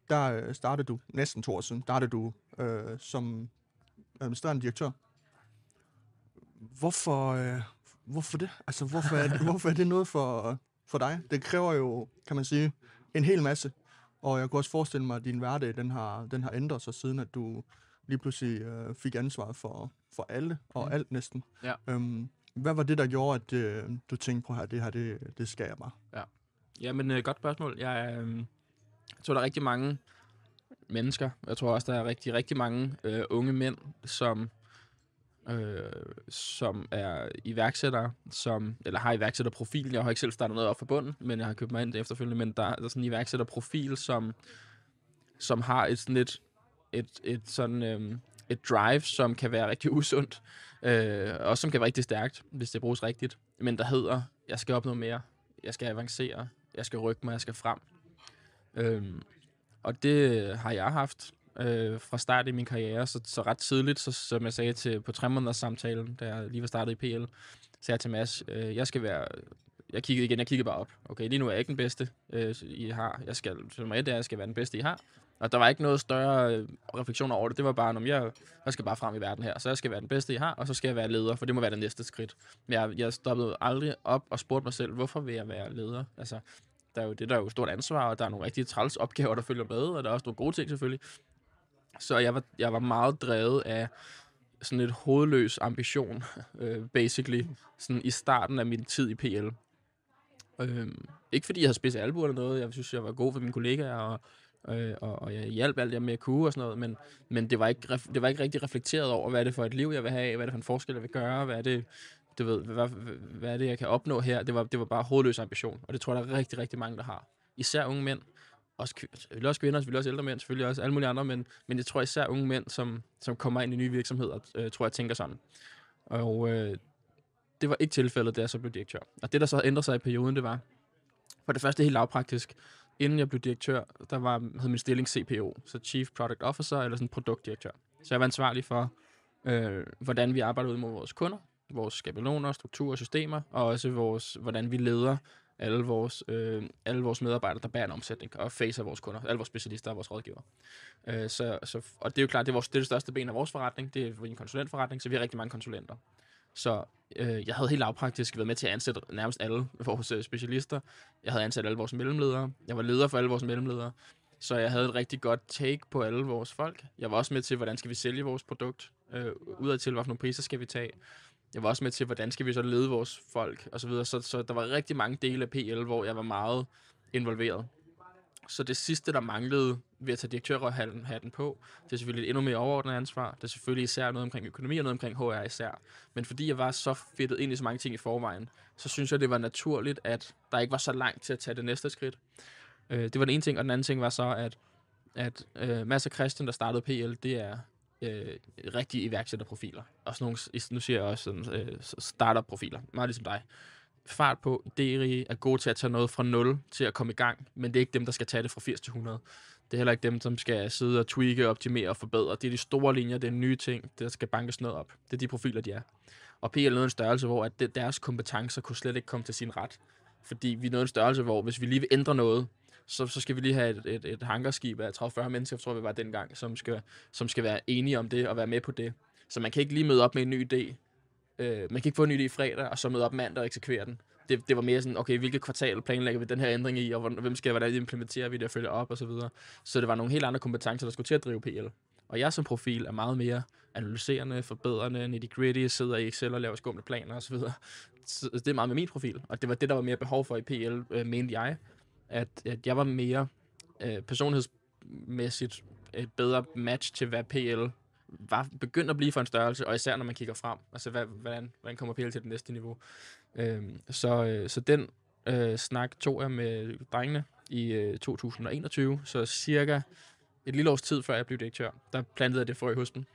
der øh, startede du, næsten to år siden, startede du øh, som administrerende direktør. Hvorfor, øh, hvorfor det? Altså, hvorfor er det, [laughs] hvorfor er det noget for, for dig? Det kræver jo, kan man sige, en hel masse. Og jeg kunne også forestille mig, at din hverdag, den har, den har ændret sig, siden at du lige pludselig øh, fik ansvaret for, for alle og Mm. alt næsten. Ja. Øhm, hvad var det, der gjorde, at øh, du tænkte på her, det her, det, det skal jeg bare? Jamen, øh, godt spørgsmål. Jeg, øh, jeg tror, der er rigtig mange mennesker. Jeg tror også, der er rigtig, rigtig mange øh, unge mænd, som, øh, som er iværksættere, som, eller har iværksætterprofil. Jeg har ikke selv startet noget op for bunden, men jeg har købt mig ind efterfølgende. Men der, der er sådan en iværksætterprofil, som, som har et sådan et, et, et sådan... Øh, et drive, som kan være rigtig usundt, øh, og som kan være rigtig stærkt, hvis det bruges rigtigt. Men der hedder, jeg skal opnå mere, jeg skal avancere, jeg skal rykke mig, jeg skal frem. Øhm, og det har jeg haft øh, fra start i min karriere, så, så ret tidligt, så, som jeg sagde til på tre måneders samtalen, da jeg lige var startet i PL, sagde jeg til Mads, øh, jeg skal være, jeg kiggede igen, jeg kiggede bare op. Okay, lige nu er jeg ikke den bedste, øh, I har. Jeg skal, så et er, jeg skal være den bedste, I har. Og der var ikke noget større øh, refleksion over det. Det var bare, om jeg, jeg skal bare frem i verden her. Så jeg skal være den bedste, jeg har, og så skal jeg være leder, for det må være det næste skridt. Men jeg, jeg stoppede aldrig op og spurgte mig selv, hvorfor vil jeg være leder? Altså, der er jo det, der er jo stort ansvar, og der er nogle rigtig træls opgaver, der følger med, og der er også nogle gode ting selvfølgelig. Så jeg var, jeg var meget drevet af sådan et hovedløs ambition, [laughs] øh, basically, sådan i starten af min tid i PL. Øhm, ikke fordi jeg havde spidset albuer eller noget, jeg synes, jeg var god for mine kollegaer, og, øh, og, og jeg hjalp alt det med at kunne og sådan noget, men, men det, var ikke, ref- det var ikke rigtig reflekteret over, hvad er det for et liv, jeg vil have, hvad er det for en forskel, jeg vil gøre, hvad er det, du ved, hvad, hvad, er det, jeg kan opnå her? Det var, det var bare hovedløs ambition, og det tror jeg, der er rigtig, rigtig mange, der har. Især unge mænd, også, selvfølgelig også kvinder, selvfølgelig også ældre mænd, selvfølgelig også alle mulige andre, men, men jeg tror især unge mænd, som, som kommer ind i nye virksomheder, øh, tror jeg tænker sådan. Og øh, det var ikke tilfældet, da jeg så blev direktør. Og det, der så ændrede sig i perioden, det var, for det første helt lavpraktisk, inden jeg blev direktør, der var, hed min stilling CPO, så Chief Product Officer, eller sådan produktdirektør. Så jeg var ansvarlig for, øh, hvordan vi arbejder ud mod vores kunder, vores skabeloner, strukturer, systemer, og også vores, hvordan vi leder alle vores, øh, alle vores medarbejdere, der bærer en omsætning, og facer vores kunder, alle vores specialister og vores rådgivere. Øh, så, så, og det er jo klart, det er, vores, det er det største ben af vores forretning, det er en konsulentforretning, så vi har rigtig mange konsulenter. Så øh, jeg havde helt lavpraktisk været med til at ansætte nærmest alle vores øh, specialister. Jeg havde ansat alle vores mellemledere. Jeg var leder for alle vores mellemledere. Så jeg havde et rigtig godt take på alle vores folk. Jeg var også med til, hvordan skal vi sælge vores produkt. Øh, udad til, hvilke priser skal vi tage. Jeg var også med til, hvordan skal vi så lede vores folk, og så videre. Så, så der var rigtig mange dele af PL, hvor jeg var meget involveret. Så det sidste, der manglede ved at tage direktørhatten hatten på, det er selvfølgelig et endnu mere overordnet ansvar. Det er selvfølgelig især noget omkring økonomi og noget omkring HR især. Men fordi jeg var så fedtet ind i så mange ting i forvejen, så synes jeg, det var naturligt, at der ikke var så langt til at tage det næste skridt. Øh, det var den ene ting, og den anden ting var så, at, at øh, Mads og Christian, der startede PL, det er øh, rigtige iværksætterprofiler. Og sådan nogle, nu siger jeg også sådan, øh, startup-profiler, meget ligesom dig. Fart på, Deri er gode til at tage noget fra 0 til at komme i gang, men det er ikke dem, der skal tage det fra 80 til 100. Det er heller ikke dem, som skal sidde og tweake, optimere og forbedre. Det er de store linjer, det er nye ting, der skal bankes noget op. Det er de profiler, de er. Og PL er noget en størrelse, hvor at deres kompetencer kunne slet ikke komme til sin ret. Fordi vi er noget en størrelse, hvor hvis vi lige vil ændre noget, så, så skal vi lige have et, et, et hangarskib af 30-40 mennesker, tror jeg, vi var dengang, som skal, som skal være enige om det og være med på det. Så man kan ikke lige møde op med en ny idé. Øh, man kan ikke få en ny idé i fredag, og så møde op mandag og eksekvere den. Det, det var mere sådan, okay, hvilket kvartal planlægger vi den her ændring i, og hvem skal, hvordan implementerer vi det og følger op og så videre. Så det var nogle helt andre kompetencer, der skulle til at drive PL. Og jeg som profil er meget mere analyserende, forbedrende, nitty-gritty, sidder i Excel og laver skumle planer osv. Så det er meget med min profil, og det var det, der var mere behov for i PL, øh, mente jeg. At, at jeg var mere øh, personlighedsmæssigt et bedre match til, hvad PL var begyndt at blive for en størrelse, og især når man kigger frem. Altså, hvad, hvordan, hvordan kommer PL til det næste niveau? Øhm, så, øh, så den øh, snak tog jeg med drengene i øh, 2021, så cirka et lille års tid før jeg blev direktør, der plantede jeg det frø hos dem.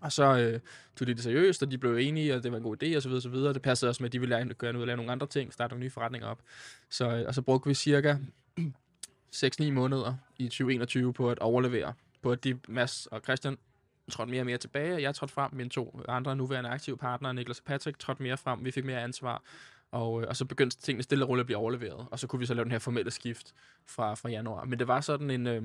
Og så øh, tog de det seriøst, og de blev enige, og det var en god idé, og så videre, og så videre. Det passede også med, at de ville lære- gøre noget, lave nogle andre ting, starte nogle nye forretninger op. Så, øh, og så brugte vi cirka [clears throat] 6-9 måneder i 2021 på at overlevere, på at de, Mads og Christian, trådte mere og mere tilbage, og jeg trådte frem, mine to andre nuværende aktive partnere, Niklas og Patrick, trådte mere frem, vi fik mere ansvar, Og, øh, og så begyndte tingene stille og roligt at blive overleveret, og så kunne vi så lave den her formelle skift fra, fra januar. Men det var sådan en, øh,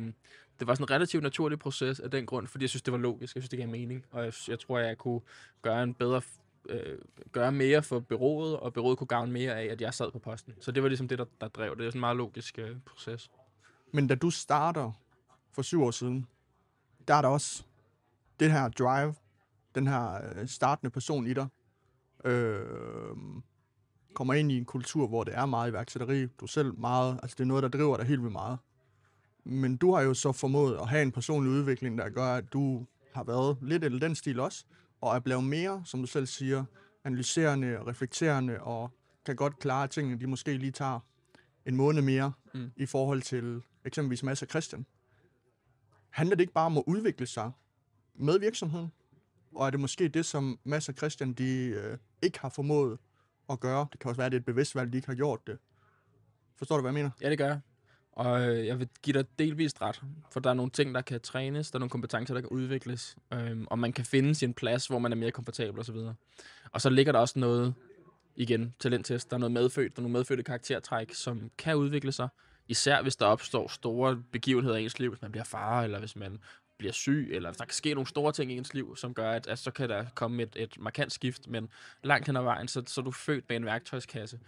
det var sådan en relativt naturlig proces af den grund, fordi jeg synes, det var logisk, jeg synes, det gav mening, og jeg, jeg tror, jeg kunne gøre en bedre øh, gøre mere for byrådet, og byrådet kunne gavne mere af, at jeg sad på posten. Så det var ligesom det, der, der drev det. Det er sådan en meget logisk øh, proces. Men da du starter for syv år siden, der er der også det her drive, den her øh, startende person i dig, øh, kommer ind i en kultur, hvor det er meget iværksætteri. Du selv meget, altså det er noget, der driver dig helt vildt meget. Men du har jo så formået at have en personlig udvikling, der gør, at du har været lidt i den stil også, og er blevet mere, som du selv siger, analyserende og reflekterende, og kan godt klare tingene, de måske lige tager en måned mere, mm. i forhold til eksempelvis Mads og Christian. Handler det ikke bare om at udvikle sig med virksomheden? Og er det måske det, som Mads og Christian de, øh, ikke har formået at gøre? Det kan også være, at det er et bevidst valg, de ikke har gjort det. Forstår du, hvad jeg mener? Ja, det gør jeg. Og øh, jeg vil give dig delvist ret, for der er nogle ting, der kan trænes, der er nogle kompetencer, der kan udvikles, øhm, og man kan finde sin plads, hvor man er mere komfortabel osv. Og så ligger der også noget, igen, talenttest, der er noget medfødt, der er nogle medfødte karaktertræk, som kan udvikle sig, især hvis der opstår store begivenheder i ens liv, hvis man bliver far, eller hvis man bliver syg, eller hvis der kan ske nogle store ting i ens liv, som gør, at, at så kan der komme et, et markant skift, men langt hen ad vejen, så, så er du født med en værktøjskasse.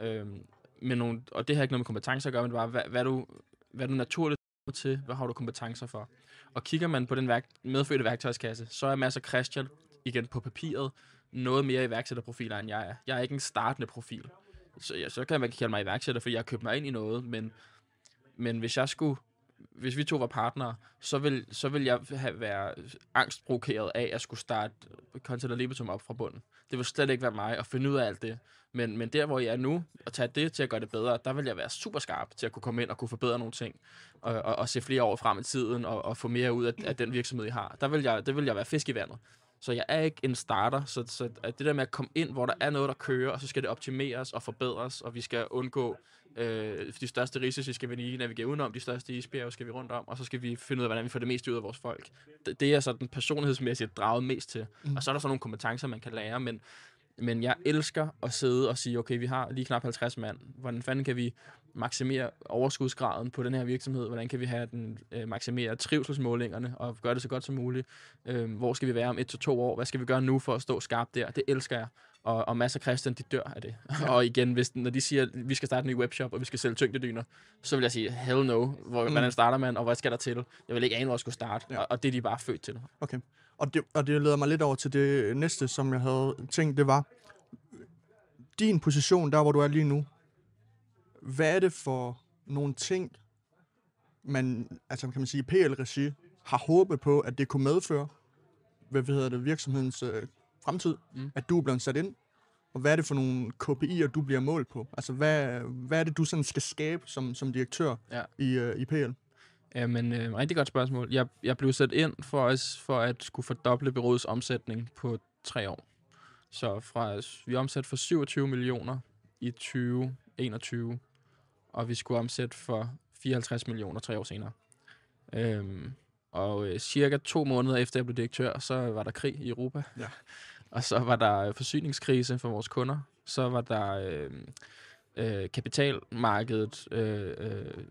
Øhm, med nogle, og det har ikke noget med kompetencer at gøre, men bare, hvad, hvad, du, hvad du naturligt til, hvad har du kompetencer for. Og kigger man på den værk, medfødte værktøjskasse, så er Mads og Christian igen på papiret noget mere iværksætterprofiler, end jeg er. Jeg er ikke en startende profil. Så, ja, så kan man kalde mig iværksætter, fordi jeg har købt mig ind i noget, men, men hvis jeg skulle hvis vi to var partnere, så vil, så vil jeg have, være angstprovokeret af at skulle starte Content Libitum op fra bunden. Det vil slet ikke være mig at finde ud af alt det. Men, men der, hvor jeg er nu, og tage det til at gøre det bedre, der vil jeg være super skarp til at kunne komme ind og kunne forbedre nogle ting, og, og, og se flere år frem i tiden, og, og få mere ud af, af den virksomhed, jeg har. Der vil jeg, det vil jeg være fisk i vandet. Så jeg er ikke en starter, så, så at det der med at komme ind, hvor der er noget, der kører, og så skal det optimeres og forbedres, og vi skal undgå øh, de største risici, skal vi lige navigere udenom, de største isbjerge skal vi rundt om, og så skal vi finde ud af, hvordan vi får det meste ud af vores folk. Det, det er sådan personlighedsmæssigt draget mest til. Mm. Og så er der så nogle kompetencer, man kan lære, men men jeg elsker at sidde og sige, okay, vi har lige knap 50 mand. Hvordan fanden kan vi maksimere overskudsgraden på den her virksomhed? Hvordan kan vi have den øh, maksimere trivselsmålingerne og gøre det så godt som muligt? Øh, hvor skal vi være om et til to år? Hvad skal vi gøre nu for at stå skarpt der? Det elsker jeg. Og, og masser af Christian, de dør af det. Ja. [laughs] og igen, hvis, når de siger, at vi skal starte en ny webshop, og vi skal sælge tyngdedyner, så vil jeg sige, hell no. Hvor, mm. Hvordan starter man, og hvad skal der til? Jeg vil ikke ane, hvor jeg skulle starte. Ja. Og, og det er de bare født til. Okay. Og det, og det leder mig lidt over til det næste, som jeg havde tænkt, det var, din position, der hvor du er lige nu, hvad er det for nogle ting, man, altså kan man sige, PL-regi har håbet på, at det kunne medføre, hvad hedder det, virksomhedens øh, fremtid, mm. at du er blevet sat ind, og hvad er det for nogle KPI'er, du bliver målt på? Altså, hvad, hvad er det, du sådan skal skabe som, som direktør ja. i, øh, i PL? Jamen, øh, rigtig godt spørgsmål. Jeg, jeg blev sat ind for, os, for at skulle fordoble byrådets omsætning på tre år. Så fra, vi omsat for 27 millioner i 2021, og vi skulle omsætte for 54 millioner tre år senere. Øhm, og øh, cirka to måneder efter jeg blev direktør, så var der krig i Europa. Ja. [laughs] og så var der forsyningskrise for vores kunder. Så var der øh, øh, kapitalmarkedet øh, øh,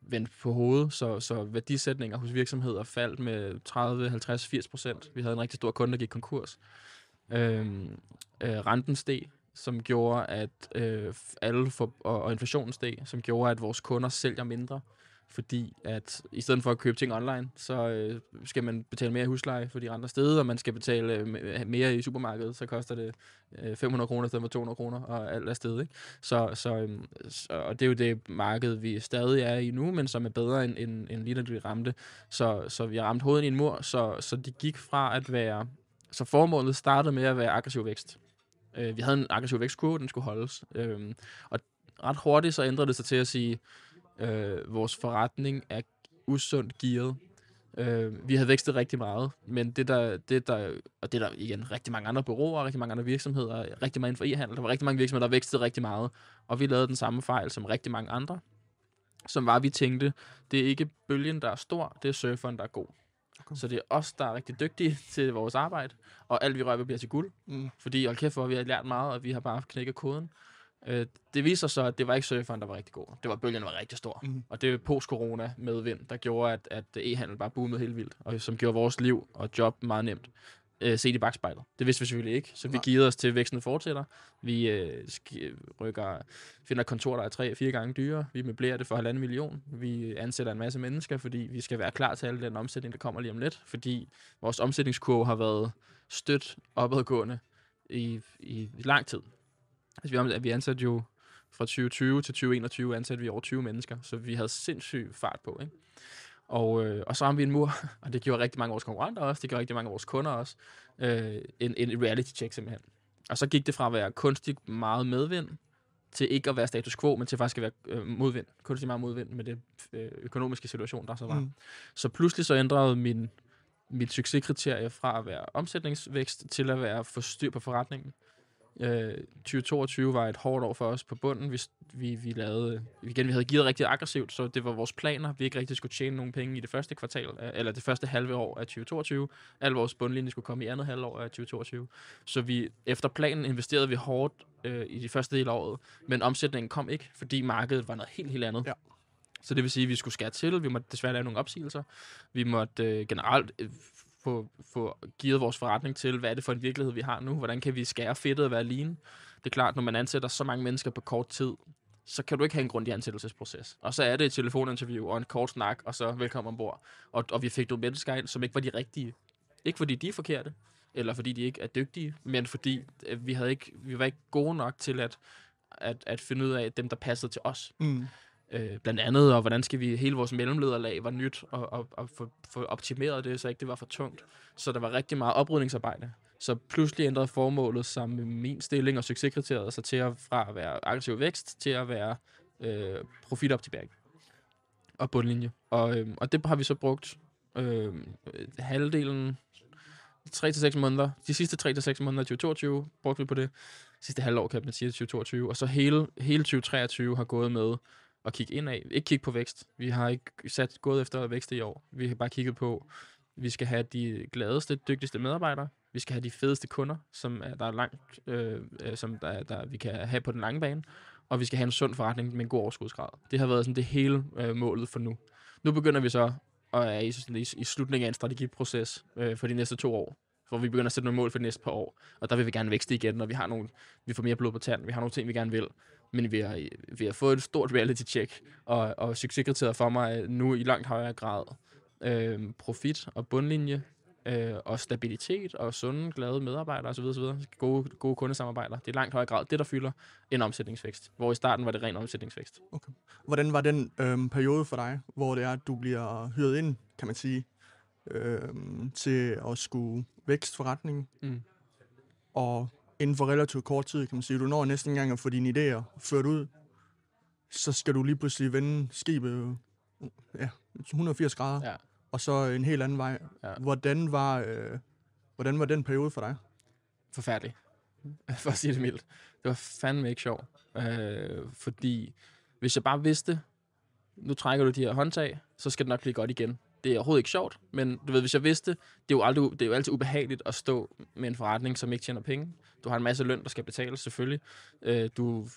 vendt på hovedet, så, så værdisætninger hos virksomheder faldt med 30, 50, 80 procent. Vi havde en rigtig stor kunde, der gik konkurs. Øhm, øh, renten steg, som gjorde, at øh, alle for, og, og inflationen steg, som gjorde, at vores kunder sælger mindre. Fordi at i stedet for at købe ting online, så øh, skal man betale mere i husleje for de andre steder, og man skal betale øh, mere i supermarkedet, så koster det øh, 500 kroner i stedet for 200 kroner, og alt er sted. Ikke? Så, så, øh, så, og det er jo det marked, vi stadig er i nu, men som er bedre end, end, end lige da vi ramte. Så, så vi har ramt hovedet i en mur, så, så de gik fra at være så formålet startede med at være aggressiv vækst. Øh, vi havde en aggressiv vækstkurve, den skulle holdes. Øh, og ret hurtigt så ændrede det sig til at sige, øh, vores forretning er usundt gearet. Øh, vi havde vækstet rigtig meget, men det der, det der, og det der igen rigtig mange andre bureauer, rigtig mange andre virksomheder, rigtig meget inden for e-handel, der var rigtig mange virksomheder, der vækstede rigtig meget, og vi lavede den samme fejl som rigtig mange andre, som var, at vi tænkte, det er ikke bølgen, der er stor, det er surferen, der er god. Så det er os, der er rigtig dygtige [laughs] til vores arbejde, og alt vi rører bliver til guld. Mm. Fordi, hold kæft, hvor vi har lært meget, og vi har bare knækket koden. Øh, det viser sig så, at det var ikke surferen, der var rigtig god. Det var bølgen, der var rigtig stor. Mhm. Og det er post-corona med vind, der gjorde, at, at e-handel bare boomede helt vildt, og som gjorde vores liv og job meget nemt. Øh, set i bagspejlet. Det vidste vi selvfølgelig ikke, så vi Nej. giver os til, at væksten fortsætter. Vi øh, rykker, finder kontor, der er tre-fire gange dyrere. Vi møblerer det for halvanden million. Vi ansætter en masse mennesker, fordi vi skal være klar til al den omsætning, der kommer lige om lidt. Fordi vores omsætningskurve har været stødt opadgående i, i lang tid. Altså, vi, vi ansatte jo fra 2020 til 2021 ansatte vi over 20 mennesker, så vi havde sindssyg fart på, ikke? Og, øh, og så har vi en mur, [laughs] og det gjorde rigtig mange af vores konkurrenter også, det gjorde rigtig mange af vores kunder også, øh, en, en reality check simpelthen. Og så gik det fra at være kunstigt meget medvind, til ikke at være status quo, men til faktisk at være øh, modvind. Kunstigt meget modvind med det øh, økonomiske situation, der så var. Mm. Så pludselig så ændrede min, mit succeskriterie fra at være omsætningsvækst til at være få styr på forretningen. Øh, 2022 var et hårdt år for os på bunden. Vi, vi, vi lavede, igen, vi havde givet rigtig aggressivt, så det var vores planer. Vi ikke rigtig skulle tjene nogen penge i det første kvartal, eller det første halve år af 2022. Al vores bundlinje skulle komme i andet halvår af 2022. Så vi, efter planen investerede vi hårdt øh, i de første del af året, men omsætningen kom ikke, fordi markedet var noget helt, helt andet. Ja. Så det vil sige, at vi skulle skære til, vi måtte desværre lave nogle opsigelser. Vi måtte øh, generelt øh, få, få givet vores forretning til, hvad er det for en virkelighed, vi har nu? Hvordan kan vi skære fedtet og være lean? Det er klart, når man ansætter så mange mennesker på kort tid, så kan du ikke have en grundig ansættelsesproces. Og så er det et telefoninterview og en kort snak, og så velkommen ombord. Og, og vi fik nogle mennesker ind, som ikke var de rigtige. Ikke fordi de er forkerte, eller fordi de ikke er dygtige, men fordi øh, vi, havde ikke, vi var ikke gode nok til at, at, at finde ud af dem, der passede til os. Mm. Øh, blandt andet, og hvordan skal vi, hele vores mellemlederlag var nyt, og, og, og få, få optimeret det, så ikke det var for tungt. Så der var rigtig meget oprydningsarbejde. Så pludselig ændrede formålet sammen med min stilling og succeskriteriet sig til at, fra at være aggressiv vækst til at være øh, profitoptimering og bundlinje. Og, øh, og det har vi så brugt øh, halvdelen, 3-6 måneder, de sidste 3-6 måneder af 2022 brugte vi på det. Sidste halvår, kan man sige, 2022. Og så hele, hele 2023 har gået med at kigge ind af. Ikke kigge på vækst. Vi har ikke sat gået efter vækst i år. Vi har bare kigget på, vi skal have de gladeste, dygtigste medarbejdere. Vi skal have de fedeste kunder, som er, der er langt, øh, øh som der, der, vi kan have på den lange bane. Og vi skal have en sund forretning med en god overskudsgrad. Det har været sådan det hele øh, målet for nu. Nu begynder vi så og er i, sådan, i, i slutningen af en strategiproces øh, for de næste to år, hvor vi begynder at sætte nogle mål for de næste par år. Og der vil vi gerne vækste igen, når vi har nogle, vi får mere blod på tanden, vi har nogle ting, vi gerne vil. Men vi har, vi har fået et stort reality check, og, og succeskriteriet for mig er nu i langt højere grad øh, profit og bundlinje, øh, og stabilitet og sunde, glade medarbejdere osv. osv. Gode, gode kundesamarbejder. Det er i langt højere grad det, der fylder en omsætningsvækst. Hvor i starten var det ren omsætningsvækst. Hvordan var den øhm, periode for dig, hvor det er, at du bliver hyret ind, kan man sige, øhm, til at skulle vækst forretningen, Mm. og inden for relativt kort tid, kan man sige, du når næsten engang at få dine idéer ført ud, så skal du lige pludselig vende skibet ja, 180 grader, Ja. og så en helt anden vej. Ja. Hvordan, var, øh, hvordan var den periode for dig? forfærdelig. [laughs] For at sige det mildt. Det var fandme ikke sjovt. Øh, fordi hvis jeg bare vidste, nu trækker du de her håndtag, så skal det nok blive godt igen. Det er overhovedet ikke sjovt, men du ved, hvis jeg vidste, det er jo, aldrig, det er jo altid ubehageligt at stå med en forretning, som ikke tjener penge. Du har en masse løn, der skal betales, selvfølgelig. Øh, du,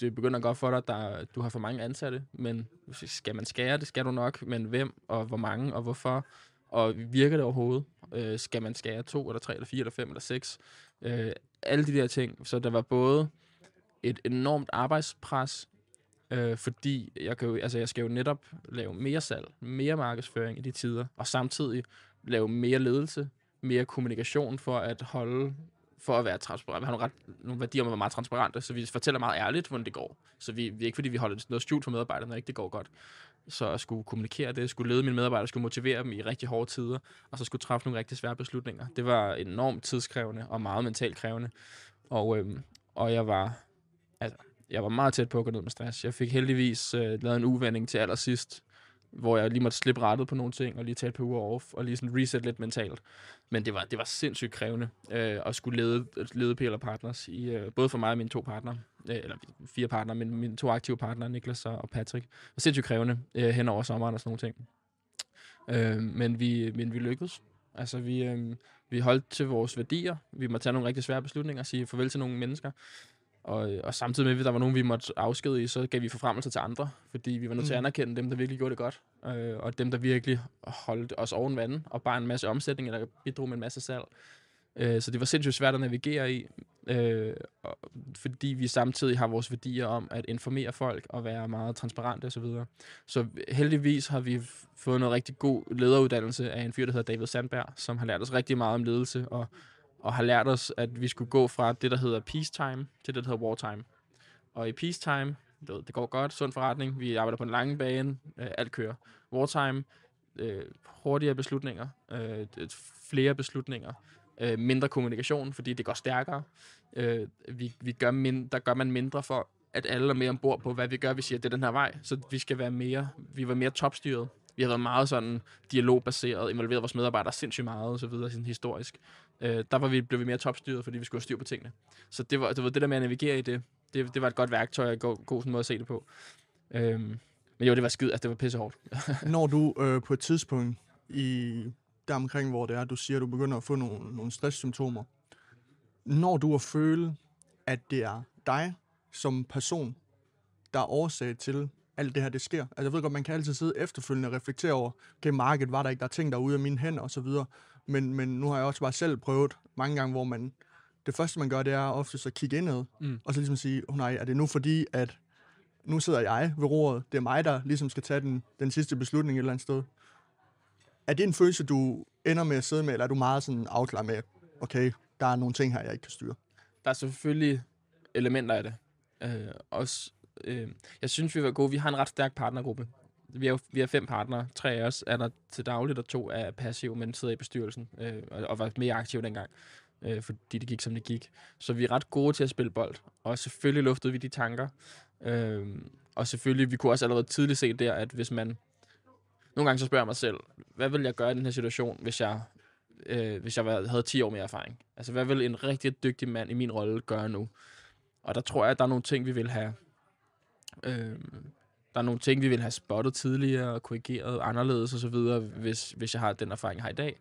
det begynder godt for dig, der, du har for mange ansatte, men skal man skære, det skal du nok, men hvem, og hvor mange, og hvorfor, og virker det overhovedet? Øh, skal man skære to, eller tre, eller fire, eller fem, eller seks? Øh, alle de der ting. Så der var både et enormt arbejdspres, øh, fordi jeg, kan jo, altså jeg skal jo netop lave mere salg, mere markedsføring i de tider, og samtidig lave mere ledelse, mere kommunikation for at holde for at være transparent. Vi har nogle, ret, nogle værdier om at være meget transparente, så vi fortæller meget ærligt, hvordan det går. Så vi, vi er ikke fordi, vi holder noget skjult for medarbejderne, når ikke det går godt. Så at skulle kommunikere det, skulle lede mine medarbejdere, skulle motivere dem i rigtig hårde tider, og så skulle træffe nogle rigtig svære beslutninger. Det var enormt tidskrævende og meget mentalt krævende. Og, øhm, og jeg var, altså, jeg var meget tæt på at gå ned med stress. Jeg fik heldigvis øh, lavet en uvending til allersidst, hvor jeg lige måtte slippe rettet på nogle ting, og lige tage et par uger off, og lige sådan reset lidt mentalt. Men det var, det var sindssygt krævende øh, at skulle lede, lede PL Partners, i, øh, både for mig og mine to partnere, øh, eller fire partnere, men mine to aktive partnere, Niklas og, og Patrick. Det var sindssygt krævende øh, hen over sommeren og sådan nogle ting. Øh, men, vi, men vi lykkedes. Altså, vi, øh, vi holdt til vores værdier. Vi må tage nogle rigtig svære beslutninger og sige farvel til nogle mennesker. Og, og samtidig med, at der var nogen, vi måtte afskede i, så gav vi forfremmelse til andre, fordi vi var nødt til at Mm. anerkende dem, der virkelig gjorde det godt, øh, og dem, der virkelig holdt os oven vande, og bare en masse omsætning, eller bidrog med en masse salg. Øh, så det var sindssygt svært at navigere i, øh, og, fordi vi samtidig har vores værdier om at informere folk og være meget transparente osv. Så, videre. så heldigvis har vi fået noget rigtig god lederuddannelse af en fyr, der hedder David Sandberg, som har lært os rigtig meget om ledelse, og, og har lært os, at vi skulle gå fra det, der hedder peacetime, til det, der hedder wartime. Og i peacetime, du ved, det går godt, sund forretning, vi arbejder på en lange bane, øh, alt kører. Wartime, øh, hurtigere beslutninger, øh, flere beslutninger, øh, mindre kommunikation, fordi det går stærkere. Øh, vi, vi gør mind, der gør man mindre for, at alle er mere ombord på, hvad vi gør. Vi siger, det er den her vej, så vi skal være mere, vi var mere topstyret. Vi har været meget sådan dialogbaseret, involveret vores medarbejdere sindssygt meget og så videre, sådan historisk. Øh, der var vi, blev vi mere topstyret, fordi vi skulle have styr på tingene. Så det var det, var det der med at navigere i det, det, det var et godt værktøj og en god, god sådan måde at se det på. Øhm, men jo, det var skid, altså det var pissehårdt. [laughs] Når du øh, på et tidspunkt i der omkring, hvor det er, du siger, at du begynder at få nogle, nogle stresssymptomer, når du at føle, at det er dig som person, der er årsag til alt det her, det sker. Altså jeg ved godt, man kan altid sidde efterfølgende og reflektere over, okay, markedet var der ikke, der er ting, der er ude af mine hænder osv., men, men nu har jeg også bare selv prøvet mange gange, hvor man, det første man gør, det er ofte så kigge indad, Mm. og så ligesom sige, oh nej, er det nu fordi, at nu sidder jeg ved roret, det er mig, der ligesom skal tage den, den sidste beslutning et eller andet sted. Er det en følelse, du ender med at sidde med, eller er du meget sådan afklaret med, okay, der er nogle ting her, jeg ikke kan styre? Der er selvfølgelig elementer af det. Øh, også, øh, jeg synes, vi var gode. Vi har en ret stærk partnergruppe. Vi er, jo- vi er fem partnere. Tre af os er der til dagligt, og to er passive, men sidder i bestyrelsen øh, og, og var mere aktive dengang, øh, fordi det gik, som det gik. Så vi er ret gode til at spille bold. Og selvfølgelig luftede vi de tanker. Øh, og selvfølgelig, vi kunne også allerede tidligt se der, at hvis man... Nogle gange så spørger jeg mig selv, hvad vil jeg gøre i den her situation, hvis jeg, øh, hvis jeg havde 10 år mere erfaring? Altså, hvad vil en rigtig dygtig mand i min rolle gøre nu? Og der tror jeg, at der er nogle ting, vi vil have... Øh, der er nogle ting, vi vil have spottet tidligere og korrigeret anderledes osv., hvis, hvis jeg har den erfaring, jeg har i dag.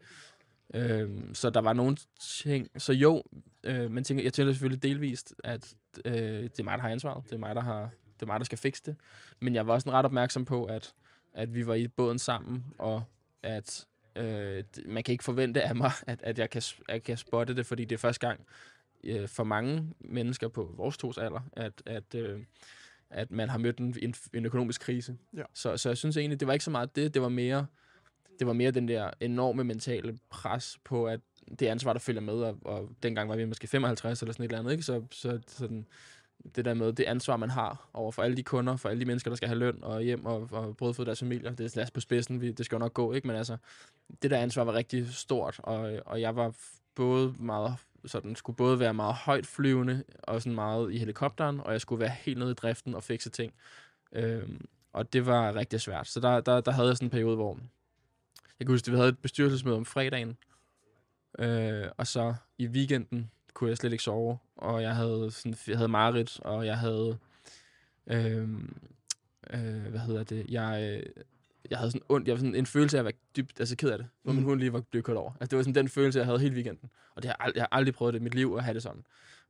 Øh, så der var nogle ting... Så jo, øh, men tænker, jeg tænker selvfølgelig delvist, at øh, det er mig, der har ansvaret. Det er mig, der har det er mig, der skal fikse det. Men jeg var også ret opmærksom på, at, at vi var i båden sammen, og at øh, man kan ikke forvente af mig, at, at jeg, kan, at jeg kan spotte det, fordi det er første gang øh, for mange mennesker på vores tos alder, at, at, øh, at man har mødt en, en, en økonomisk krise. Ja. Så, så jeg synes egentlig, det var ikke så meget det, det var mere, det var mere den der enorme mentale pres på, at det ansvar, der følger med, og, og dengang var vi måske 55 eller sådan et eller andet, ikke? Så, så sådan, det der med det ansvar, man har over for alle de kunder, for alle de mennesker, der skal have løn og hjem og, og brød for deres familier. Det er last på spidsen, vi, det skal jo nok gå, ikke? Men altså, det der ansvar var rigtig stort, og, og jeg var både meget sådan, skulle både være meget højt flyvende og sådan meget i helikopteren, og jeg skulle være helt nede i driften og fikse ting. Øhm, og det var rigtig svært. Så der, der, der havde jeg sådan en periode, hvor jeg kan huske, at vi havde et bestyrelsesmøde om fredagen, øh, og så i weekenden kunne jeg slet ikke sove, og jeg havde, sådan, jeg havde mareridt, og jeg havde, øh, øh, hvad hedder det, jeg, øh, jeg havde sådan ondt, jeg var sådan en følelse af at være dybt, altså ked af det, hvor min Mhm. hund lige var blevet kørt over. Altså det var sådan den følelse, jeg havde hele weekenden, og det har, ald- jeg har aldrig prøvet det i mit liv at have det sådan.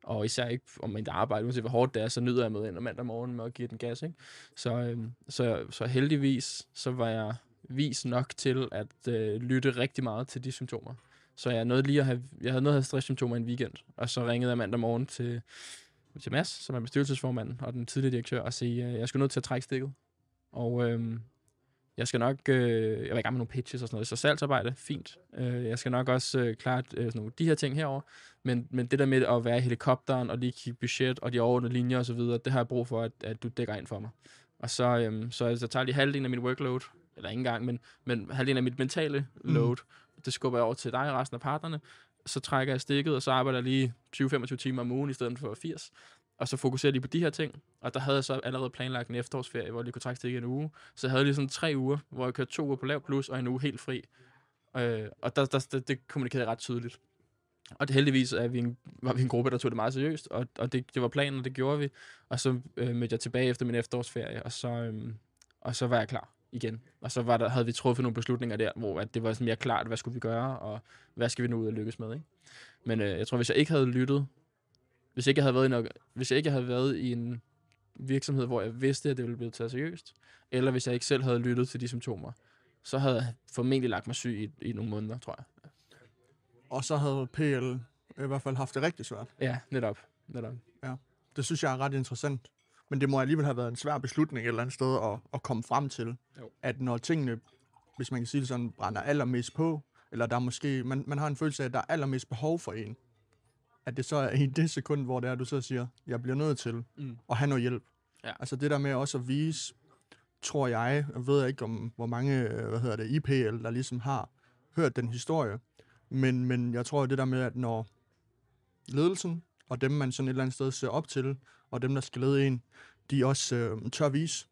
Og især ikke om mit arbejde, uanset hvor hårdt det er, så nyder jeg med ind om mandag morgen med at give den gas, ikke? Så, øh, så, så heldigvis, så var jeg vis nok til at øh, lytte rigtig meget til de symptomer. Så jeg, nåede lige at have, jeg havde noget at have stresssymptomer en weekend, og så ringede jeg mandag morgen til, til Mads, som er bestyrelsesformanden og den tidligere direktør, og sige, at jeg skulle nødt til at trække stikket. Og øhm, jeg skal nok, øh, jeg var i gang med nogle pitches og sådan noget, så salgsarbejde, fint. Øh, jeg skal nok også øh, klare øh, sådan nogle, de her ting herover. Men, men det der med at være i helikopteren og lige kigge budget og de overordnede linjer osv., det har jeg brug for, at, at du dækker ind for mig. Og så, øhm, så, så tager jeg lige halvdelen af mit workload, eller ikke engang, men, men halvdelen af mit mentale Mm. load, det skubber jeg over til dig og resten af partnerne. Så trækker jeg stikket, og så arbejder jeg lige 20-25 timer om ugen i stedet for 80. Og så fokuserer de lige på de her ting. Og der havde jeg så allerede planlagt en efterårsferie, hvor jeg kunne trække i en uge. Så jeg havde lige sådan tre uger, hvor jeg kørte to uger på lav plus, og en uge helt fri. Øh, og der, der, der, det kommunikerede jeg ret tydeligt. Og det, heldigvis er vi en, var vi en gruppe, der tog det meget seriøst, og, og det, det var planen, og det gjorde vi. Og så øh, mødte jeg tilbage efter min efterårsferie, og så, øh, og så var jeg klar igen. Og så var der, havde vi truffet nogle beslutninger der, hvor at det var sådan mere klart, hvad skulle vi gøre, og hvad skal vi nu ud og lykkes med. Ikke? Men øh, jeg tror, hvis jeg ikke havde lyttet hvis, ikke jeg havde været i en, hvis jeg ikke havde været i en virksomhed, hvor jeg vidste, at det ville blive taget seriøst, eller hvis jeg ikke selv havde lyttet til de symptomer, så havde jeg formentlig lagt mig syg i, i nogle måneder, tror jeg. Og så havde PL i hvert fald haft det rigtig svært. Ja, netop. netop. Det synes jeg er ret interessant. Men det må alligevel have været en svær beslutning et eller andet sted at, at komme frem til, Jo. at når tingene, hvis man kan sige det sådan, brænder allermest på, eller der er måske, man, man har en følelse af, at der er allermest behov for en, at det så er i det sekund, hvor det er, du så siger, jeg bliver nødt til Mm. at have noget hjælp. Ja. Altså det der med også at vise, tror jeg, jeg ved ikke om, hvor mange, øh, hvad hedder det, IPL, der ligesom har hørt den historie, men, men jeg tror det der med, at når ledelsen, og dem man sådan et eller andet sted ser op til, og dem der skal lede en, de også øh, tør vise,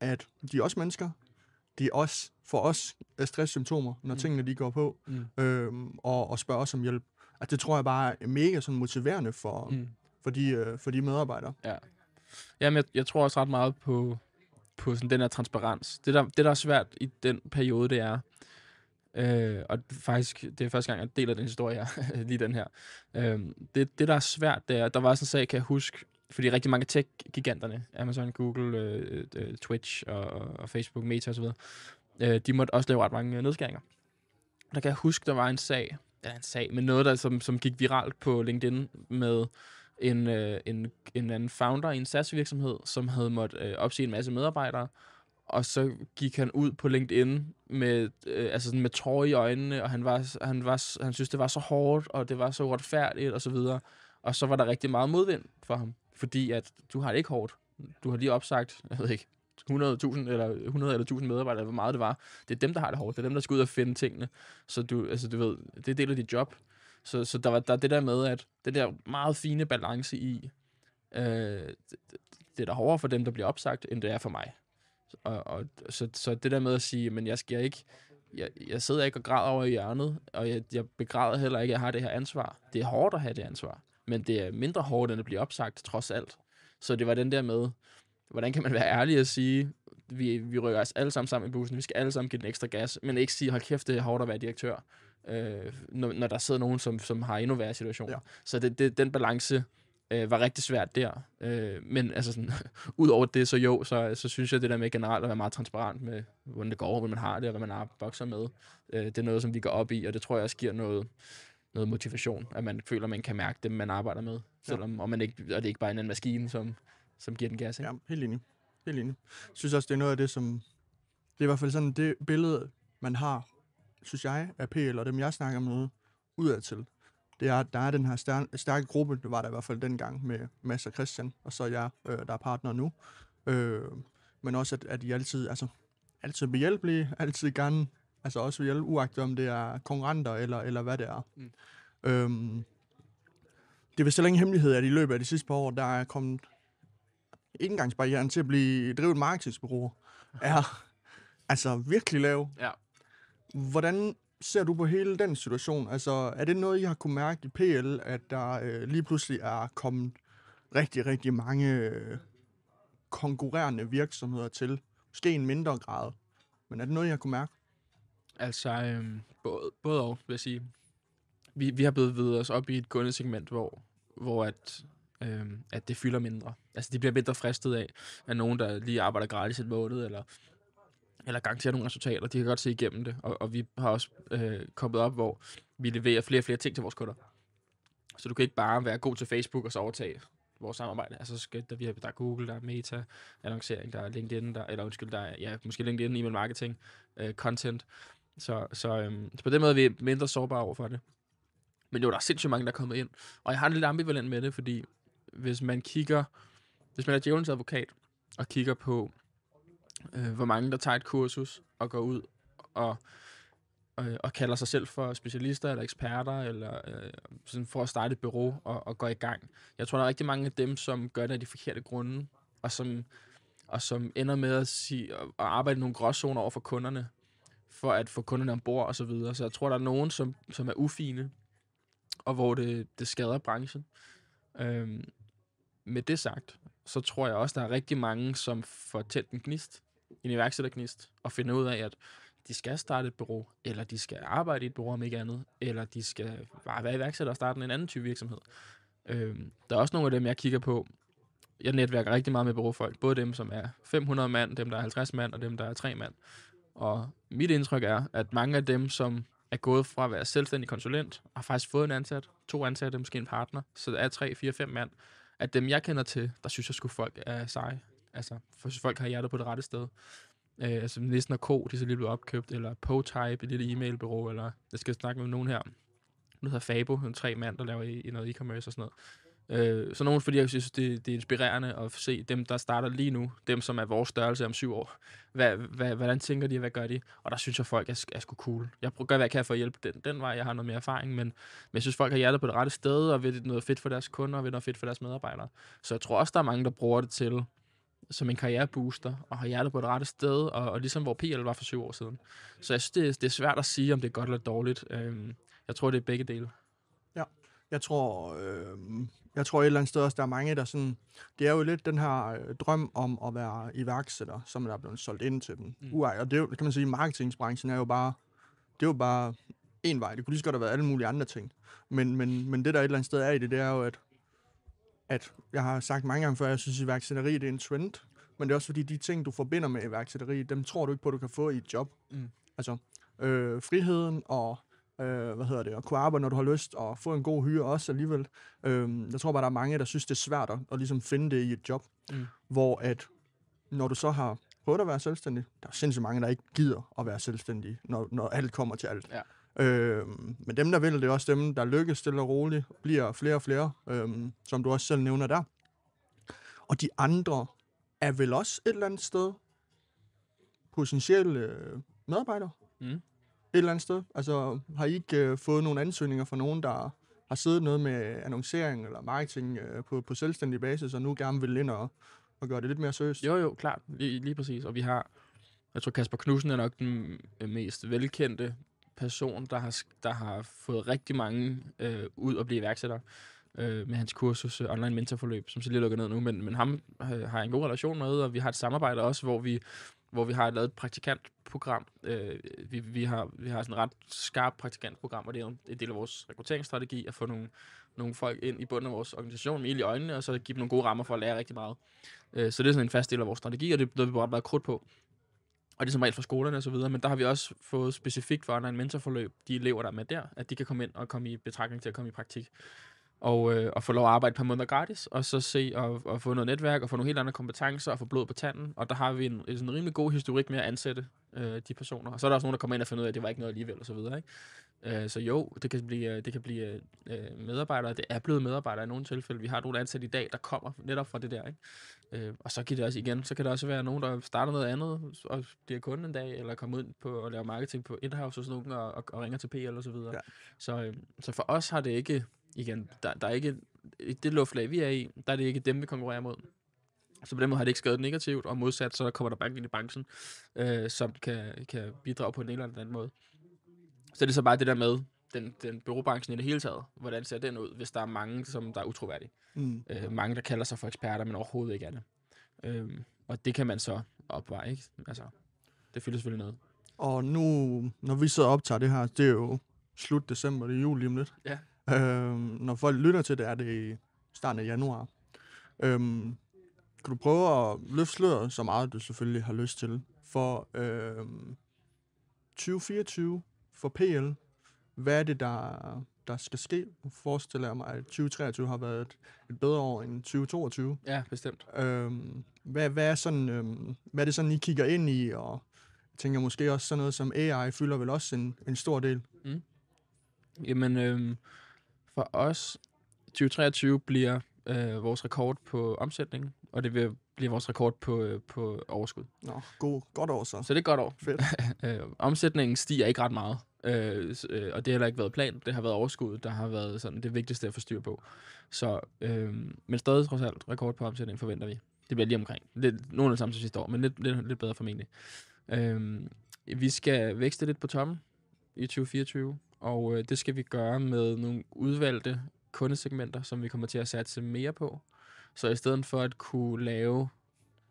at de er også mennesker, de er også, for os er stresssymptomer, når Mm. tingene de går på, Mm. øh, og, og spørger os om hjælp. At det tror jeg bare er mega sådan motiverende for, mm. For, de, øh, for de medarbejdere. Jamen, jeg, jeg tror også ret meget på, på sådan den her transparens. Det der, det, der er svært i den periode, det er, øh, og faktisk, det er første gang, jeg deler den historie her, [laughs] lige den her. Øh, det, det, der er svært, det er, der var sådan en sag, kan jeg huske, fordi rigtig mange tech-giganterne, Amazon, Google, øh, øh, Twitch og, og Facebook, Meta osv., øh, de måtte også lave ret mange nedskæringer. Der kan jeg huske, der var en sag, eller en sag, men noget, der, som, som gik viralt på LinkedIn med en, øh, en, en anden founder i en SaaS-virksomhed, som havde måttet øh, opsige en masse medarbejdere, og så gik han ud på LinkedIn med, øh, altså sådan med tårer i øjnene, og han, var, han, var, han synes, det var så hårdt, og det var så uretfærdigt, og så videre. Og så var der rigtig meget modvind for ham, fordi at du har det ikke hårdt. Du har lige opsagt, jeg ved ikke, 100.000 eller 100 eller 1000 medarbejdere, eller hvor meget det var. Det er dem, der har det hårdt. Det er dem, der skal ud og finde tingene. Så du, altså, du ved, det er del af dit job. Så, så der var der er det der med, at det der meget fine balance i, øh, det, det er der hårdere for dem, der bliver opsagt, end det er for mig. Og, og så, så det der med at sige, men jeg skal ikke, jeg, jeg sidder ikke og græder over i hjørnet, og jeg, jeg begræder heller ikke, at jeg har det her ansvar. Det er hårdt at have det ansvar, men det er mindre hårdt, end at blive opsagt, trods alt. Så det var den der med, hvordan kan man være ærlig og sige, vi, vi rykker os alle sammen sammen i bussen, vi skal alle sammen give den ekstra gas, men ikke sige, hold kæft, det er hårdt at være direktør, øh, når, når der sidder nogen, som, som har endnu værre situationer. Ja. Ja. Så det, det, den balance øh, var rigtig svært der. Øh, men altså sådan, [laughs] ud over det, så jo, så, så synes jeg, det der med generelt at være meget transparent med, hvordan det går, hvordan man har det, og hvad man har bokser med, øh, det er noget, som vi går op i, og det tror jeg også giver noget, noget motivation, at man føler, man kan mærke det, man arbejder med, selvom, og, man ikke, og det er ikke bare en anden maskine, som, som giver den gas. Ikke? Ja, helt enig. Helt enig. Jeg synes også, det er noget af det, som... Det er i hvert fald sådan det billede, man har, synes jeg, af PL og dem, jeg snakker med, udadtil. Det er, der er den her stær- stærke gruppe, det var der i hvert fald dengang med Mads og Christian, og så jeg, øh, der er partner nu. Øh, men også, at, at I altid, altså, altid behjælpelige, altid gerne, altså også vil hjælpe, uagtet om det er konkurrenter eller, eller hvad det er. Mm. Øhm, det er vist heller ingen hemmelighed, at i løbet af de sidste par år, der er kommet indgangsbarrieren til at blive drevet marketingsbureau [laughs] er altså virkelig lav. Ja. Hvordan ser du på hele den situation? Altså, er det noget, I har kunne mærke i PL, at der øh, lige pludselig er kommet rigtig, rigtig mange øh, konkurrerende virksomheder til? Måske i en mindre grad. Men er det noget, I har kunne mærke? Altså, øhm, både, både og, vil jeg sige. Vi, vi har blevet ved os op i et kundesegment, hvor, hvor at, øh, at det fylder mindre. Altså, de bliver mindre fristet af, at nogen, der lige arbejder gratis et måned, eller, eller garanterer nogle resultater, de kan godt se igennem det. Og, og vi har også øh, kommet op, hvor vi leverer flere og flere ting til vores kunder. Så du kan ikke bare være god til Facebook og så overtage vores samarbejde. Altså, skal, der, vi har, der er Google, der er Meta, annoncering, der er LinkedIn, der, eller undskyld, der er ja, måske LinkedIn, e-mail marketing, øh, content. Så, så, øhm, så på den måde er vi mindre sårbare over for det. Men jo, der er sindssygt mange, der er kommet ind. Og jeg har det lidt ambivalent med det, fordi hvis man kigger, hvis man er djævelens advokat, og kigger på, øh, hvor mange der tager et kursus og går ud og, øh, og kalder sig selv for specialister eller eksperter, eller øh, sådan for at starte et bureau og, og gå i gang. Jeg tror, der er rigtig mange af dem, som gør det af de forkerte grunde, og som, og som ender med at, sige, at arbejde i nogle gråzoner over for kunderne, for at få kunderne ombord og så videre. Så jeg tror, der er nogen, som, som er ufine, og hvor det, det skader branchen. Øhm, med det sagt, så tror jeg også, der er rigtig mange, som får tændt en gnist, en iværksættergnist, og finder ud af, at de skal starte et bureau, eller de skal arbejde i et bureau om ikke andet, eller de skal bare være iværksætter og starte en anden type virksomhed. Øhm, der er også nogle af dem, jeg kigger på. Jeg netværker rigtig meget med bureaufolk. Både dem, som er 500 mand, dem, der er 50 mand, og dem, der er 3 mand. Og mit indtryk er, at mange af dem, som er gået fra at være selvstændig konsulent, har faktisk fået en ansat, to ansatte, måske en partner, så der er tre, fire, fem mand. At dem, jeg kender til, der synes jeg sgu folk er seje. Altså, for folk har hjertet på det rette sted. Øh, altså, Nissen og Co, de er så lige blevet opkøbt, eller PoType, et lille e-mailbureau, eller jeg skal snakke med nogen her. Nu hedder Fabo, en tre mand, der laver i, i noget e-commerce og sådan noget. Øh, så nogen, fordi jeg synes, det, det er inspirerende at se dem, der starter lige nu, dem, som er vores størrelse om syv år. Hvad, hvad, hvordan tænker de, og hvad gør de? Og der synes jeg, folk er, er sgu cool. Jeg prøver at hvad jeg kan for at hjælpe den, den vej. Jeg har noget mere erfaring, men, men jeg synes, folk har hjertet på det rette sted, og ved noget fedt for deres kunder, og vil noget fedt for deres medarbejdere. Så jeg tror også, der er mange, der bruger det til som en karrierebooster, og har hjertet på det rette sted, og, og ligesom hvor PL var for syv år siden. Så jeg synes, det, det er svært at sige, om det er godt eller dårligt. Øhm, jeg tror, det er begge dele. Jeg tror, øh, jeg tror et eller andet sted også, der er mange, der sådan... Det er jo lidt den her øh, drøm om at være iværksætter, som der er blevet solgt ind til dem. Mm. Uej, og det er jo, kan man sige, marketingsbranchen er jo bare... Det er jo bare en vej. Det kunne lige så godt have været alle mulige andre ting. Men, men, men det, der et eller andet sted er i det, det er jo, at, at jeg har sagt mange gange før, jeg synes, at iværksætteri det er en trend. Men det er også fordi, de ting, du forbinder med iværksætteri, dem tror du ikke på, du kan få i et job. Mm. Altså, øh, friheden og øh, hvad hedder det, at kunne arbejde, når du har lyst, og få en god hyre også alligevel. Øh, jeg tror bare, der er mange, der synes, det er svært at, at ligesom finde det i et job, Mm. hvor at, når du så har prøvet at være selvstændig, der er sindssygt mange, der ikke gider at være selvstændige, når, når alt kommer til alt. Ja. Øh, men dem, der vil, det er også dem, der lykkes stille og roligt, bliver flere og flere, øh, som du også selv nævner der. Og de andre er vel også et eller andet sted potentielle øh, medarbejdere Mm et eller andet sted? Altså, har I ikke øh, fået nogle ansøgninger fra nogen, der har siddet noget med annoncering eller marketing øh, på, på selvstændig basis, og nu gerne vil ind og, og gøre det lidt mere seriøst? Jo, jo, klart. Lige, lige præcis. Og vi har, jeg tror Kasper Knudsen er nok den øh, mest velkendte person, der har, der har fået rigtig mange øh, ud at blive iværksætter øh, med hans kursus øh, online mentorforløb, som så lige lukker ned nu. Men, men ham øh, har jeg en god relation med, og vi har et samarbejde også, hvor vi hvor vi har lavet et praktikantprogram. Øh, vi, vi, har, vi har sådan et ret skarpt praktikantprogram, og det er en del af vores rekrutteringsstrategi at få nogle, nogle folk ind i bunden af vores organisation med ild i øjnene, og så give dem nogle gode rammer for at lære rigtig meget. Øh, så det er sådan en fast del af vores strategi, og det er noget, vi bruger meget krudt på. Og det er som regel for skolerne og så videre, men der har vi også fået specifikt for online mentorforløb, de elever, der er med der, at de kan komme ind og komme i betragtning til at komme i praktik. Og, øh, og få lov at arbejde et par måneder gratis, og så se og, og få noget netværk, og få nogle helt andre kompetencer, og få blod på tanden. Og der har vi en, en rimelig god historik med at ansætte øh, de personer. Og så er der også nogen, der kommer ind og finder ud af, at det var ikke noget alligevel, og så videre. Ikke? Øh, så jo, det kan blive, øh, det kan blive øh, medarbejdere. Det er blevet medarbejdere i nogle tilfælde. Vi har nogle ansatte i dag, der kommer netop fra det der. Ikke? Øh, og så kan det også igen, så kan der også være nogen, der starter noget andet, og bliver kunde en dag, eller kommer ud på at lave marketing på Inhouse sådan nogen, og, og, og ringer til PL og så videre. Ja. Så, øh, så for os har det ikke, igen, der, der er ikke, i det luftlag, vi er i, der er det ikke dem, vi konkurrerer mod. Så på den måde har det ikke skadet negativt, og modsat, så kommer der bank ind i branchen, øh, som kan, kan bidrage på en eller anden måde. Så det er så bare det der med, den, den bureaubranchen i det hele taget. Hvordan ser den ud, hvis der er mange, som der er utroværdige? Mm. Øh, mange, der kalder sig for eksperter, men overhovedet ikke er det. Øh, og det kan man så opveje, ikke? Altså, det fylder selvfølgelig noget. Og nu, når vi og optager det her, det er jo slut december, det er jul lige om lidt. Ja. Øhm, når folk lytter til det, er det i starten af januar. Øhm, kan du prøve at løfte sløret, så meget du selvfølgelig har lyst til, for øhm, 2024 for PL? Hvad er det, der, der skal ske? Nu forestiller jeg mig, at 2023 har været et, et bedre år end 2022. Ja, bestemt. Øhm, hvad, hvad, er sådan, øhm, hvad er det sådan, I kigger ind i? Og jeg tænker måske også sådan noget som AI fylder vel også en, en stor del. Jamen, øh, for os, 2023 bliver øh, vores rekord på omsætning, og det vil blive vores rekord på, øh, på overskud. Nå, god, godt år så. Så det er et godt år. Fedt. [laughs] øh, omsætningen stiger ikke ret meget, øh, øh, og det har heller ikke været plan. Det har været overskud, der har været sådan det vigtigste at få styr på. Så, øh, men stadig trods alt rekord på omsætning forventer vi. Det bliver lige omkring. Lidt, nogle af det samme som sidste år, men lidt, lidt, lidt bedre formentlig. Øh, vi skal vækste lidt på toppen i 2024, og øh, det skal vi gøre med nogle udvalgte kundesegmenter, som vi kommer til at satse mere på. Så i stedet for at kunne lave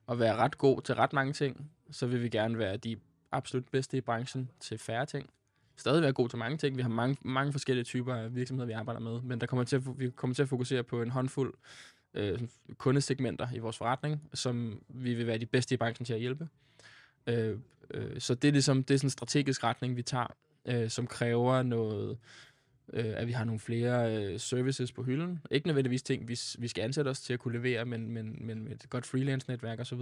og være ret god til ret mange ting, så vil vi gerne være de absolut bedste i branchen til færre ting. stadig være god til mange ting. Vi har mange, mange forskellige typer af virksomheder, vi arbejder med, men der kommer til at, vi kommer til at fokusere på en håndfuld øh, kundesegmenter i vores forretning, som vi vil være de bedste i branchen til at hjælpe. Øh, øh, så det er ligesom det er sådan en strategisk retning, vi tager, øh, som kræver noget, øh, at vi har nogle flere øh, services på hylden. Ikke nødvendigvis ting, vi, vi skal ansætte os til at kunne levere, men, men, men med et godt freelance-netværk osv.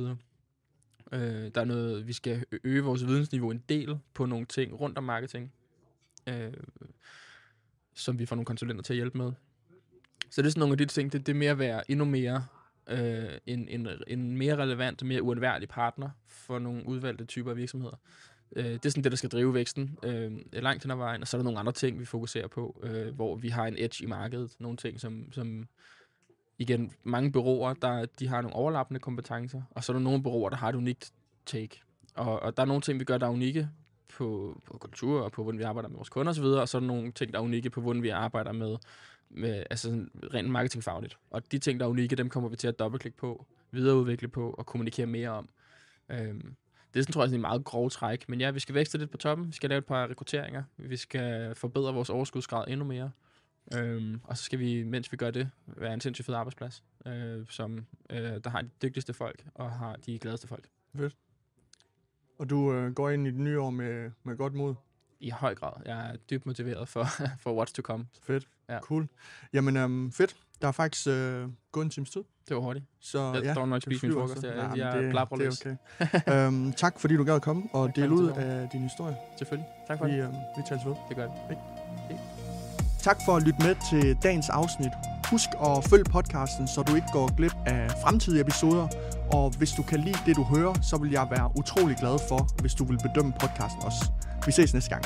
Øh, der er noget, vi skal øge vores vidensniveau en del på nogle ting rundt om marketing, øh, som vi får nogle konsulenter til at hjælpe med. Så det er sådan nogle af de ting, det, det er mere at være endnu mere øh, en, en, en mere relevant mere uundværlig partner for nogle udvalgte typer af virksomheder. Øh, det er sådan det, der skal drive væksten øh, langt hen ad vejen, og så er der nogle andre ting, vi fokuserer på, øh, hvor vi har en edge i markedet. Nogle ting, som, som igen, mange bureauer, der, de har nogle overlappende kompetencer, og så er der nogle bureauer, der har et unikt take. Og, og der er nogle ting, vi gør, der er unikke på, på kultur og på, hvordan vi arbejder med vores kunder osv., og så er der nogle ting, der er unikke på, hvordan vi arbejder med, med altså sådan rent marketingfagligt. Og de ting, der er unikke, dem kommer vi til at dobbeltklikke på, videreudvikle på og kommunikere mere om. Øhm, det er sådan, tror jeg, sådan en meget grov træk. Men ja, vi skal vækste lidt på toppen. Vi skal lave et par rekrutteringer. Vi skal forbedre vores overskudsgrad endnu mere. Øhm, og så skal vi, mens vi gør det, være en sindssygt fed arbejdsplads, øh, som øh, der har de dygtigste folk og har de gladeste folk. Fedt. Og du øh, går ind i det nye år med, med godt mod. I høj grad. Jeg er dybt motiveret for, [laughs] for what's to come. Fedt. Ja. Cool. Jamen, øhm, fedt. Der er faktisk øh, gået en times tid. Det var hurtigt. Så Jeg ja, står nok det spise min frokost. så. Jeg, Ja, jeg, det, det er okay. øhm, tak fordi du gad at komme og dele ud af din historie. Selvfølgelig. Tak for Vi, det. øh, vi tales ved. Det gør det. Tak for at lytte med til dagens afsnit. Husk at følge podcasten, så du ikke går glip af fremtidige episoder. Og hvis du kan lide det, du hører, så vil jeg være utrolig glad for, hvis du vil bedømme podcasten også. Vi ses næste gang.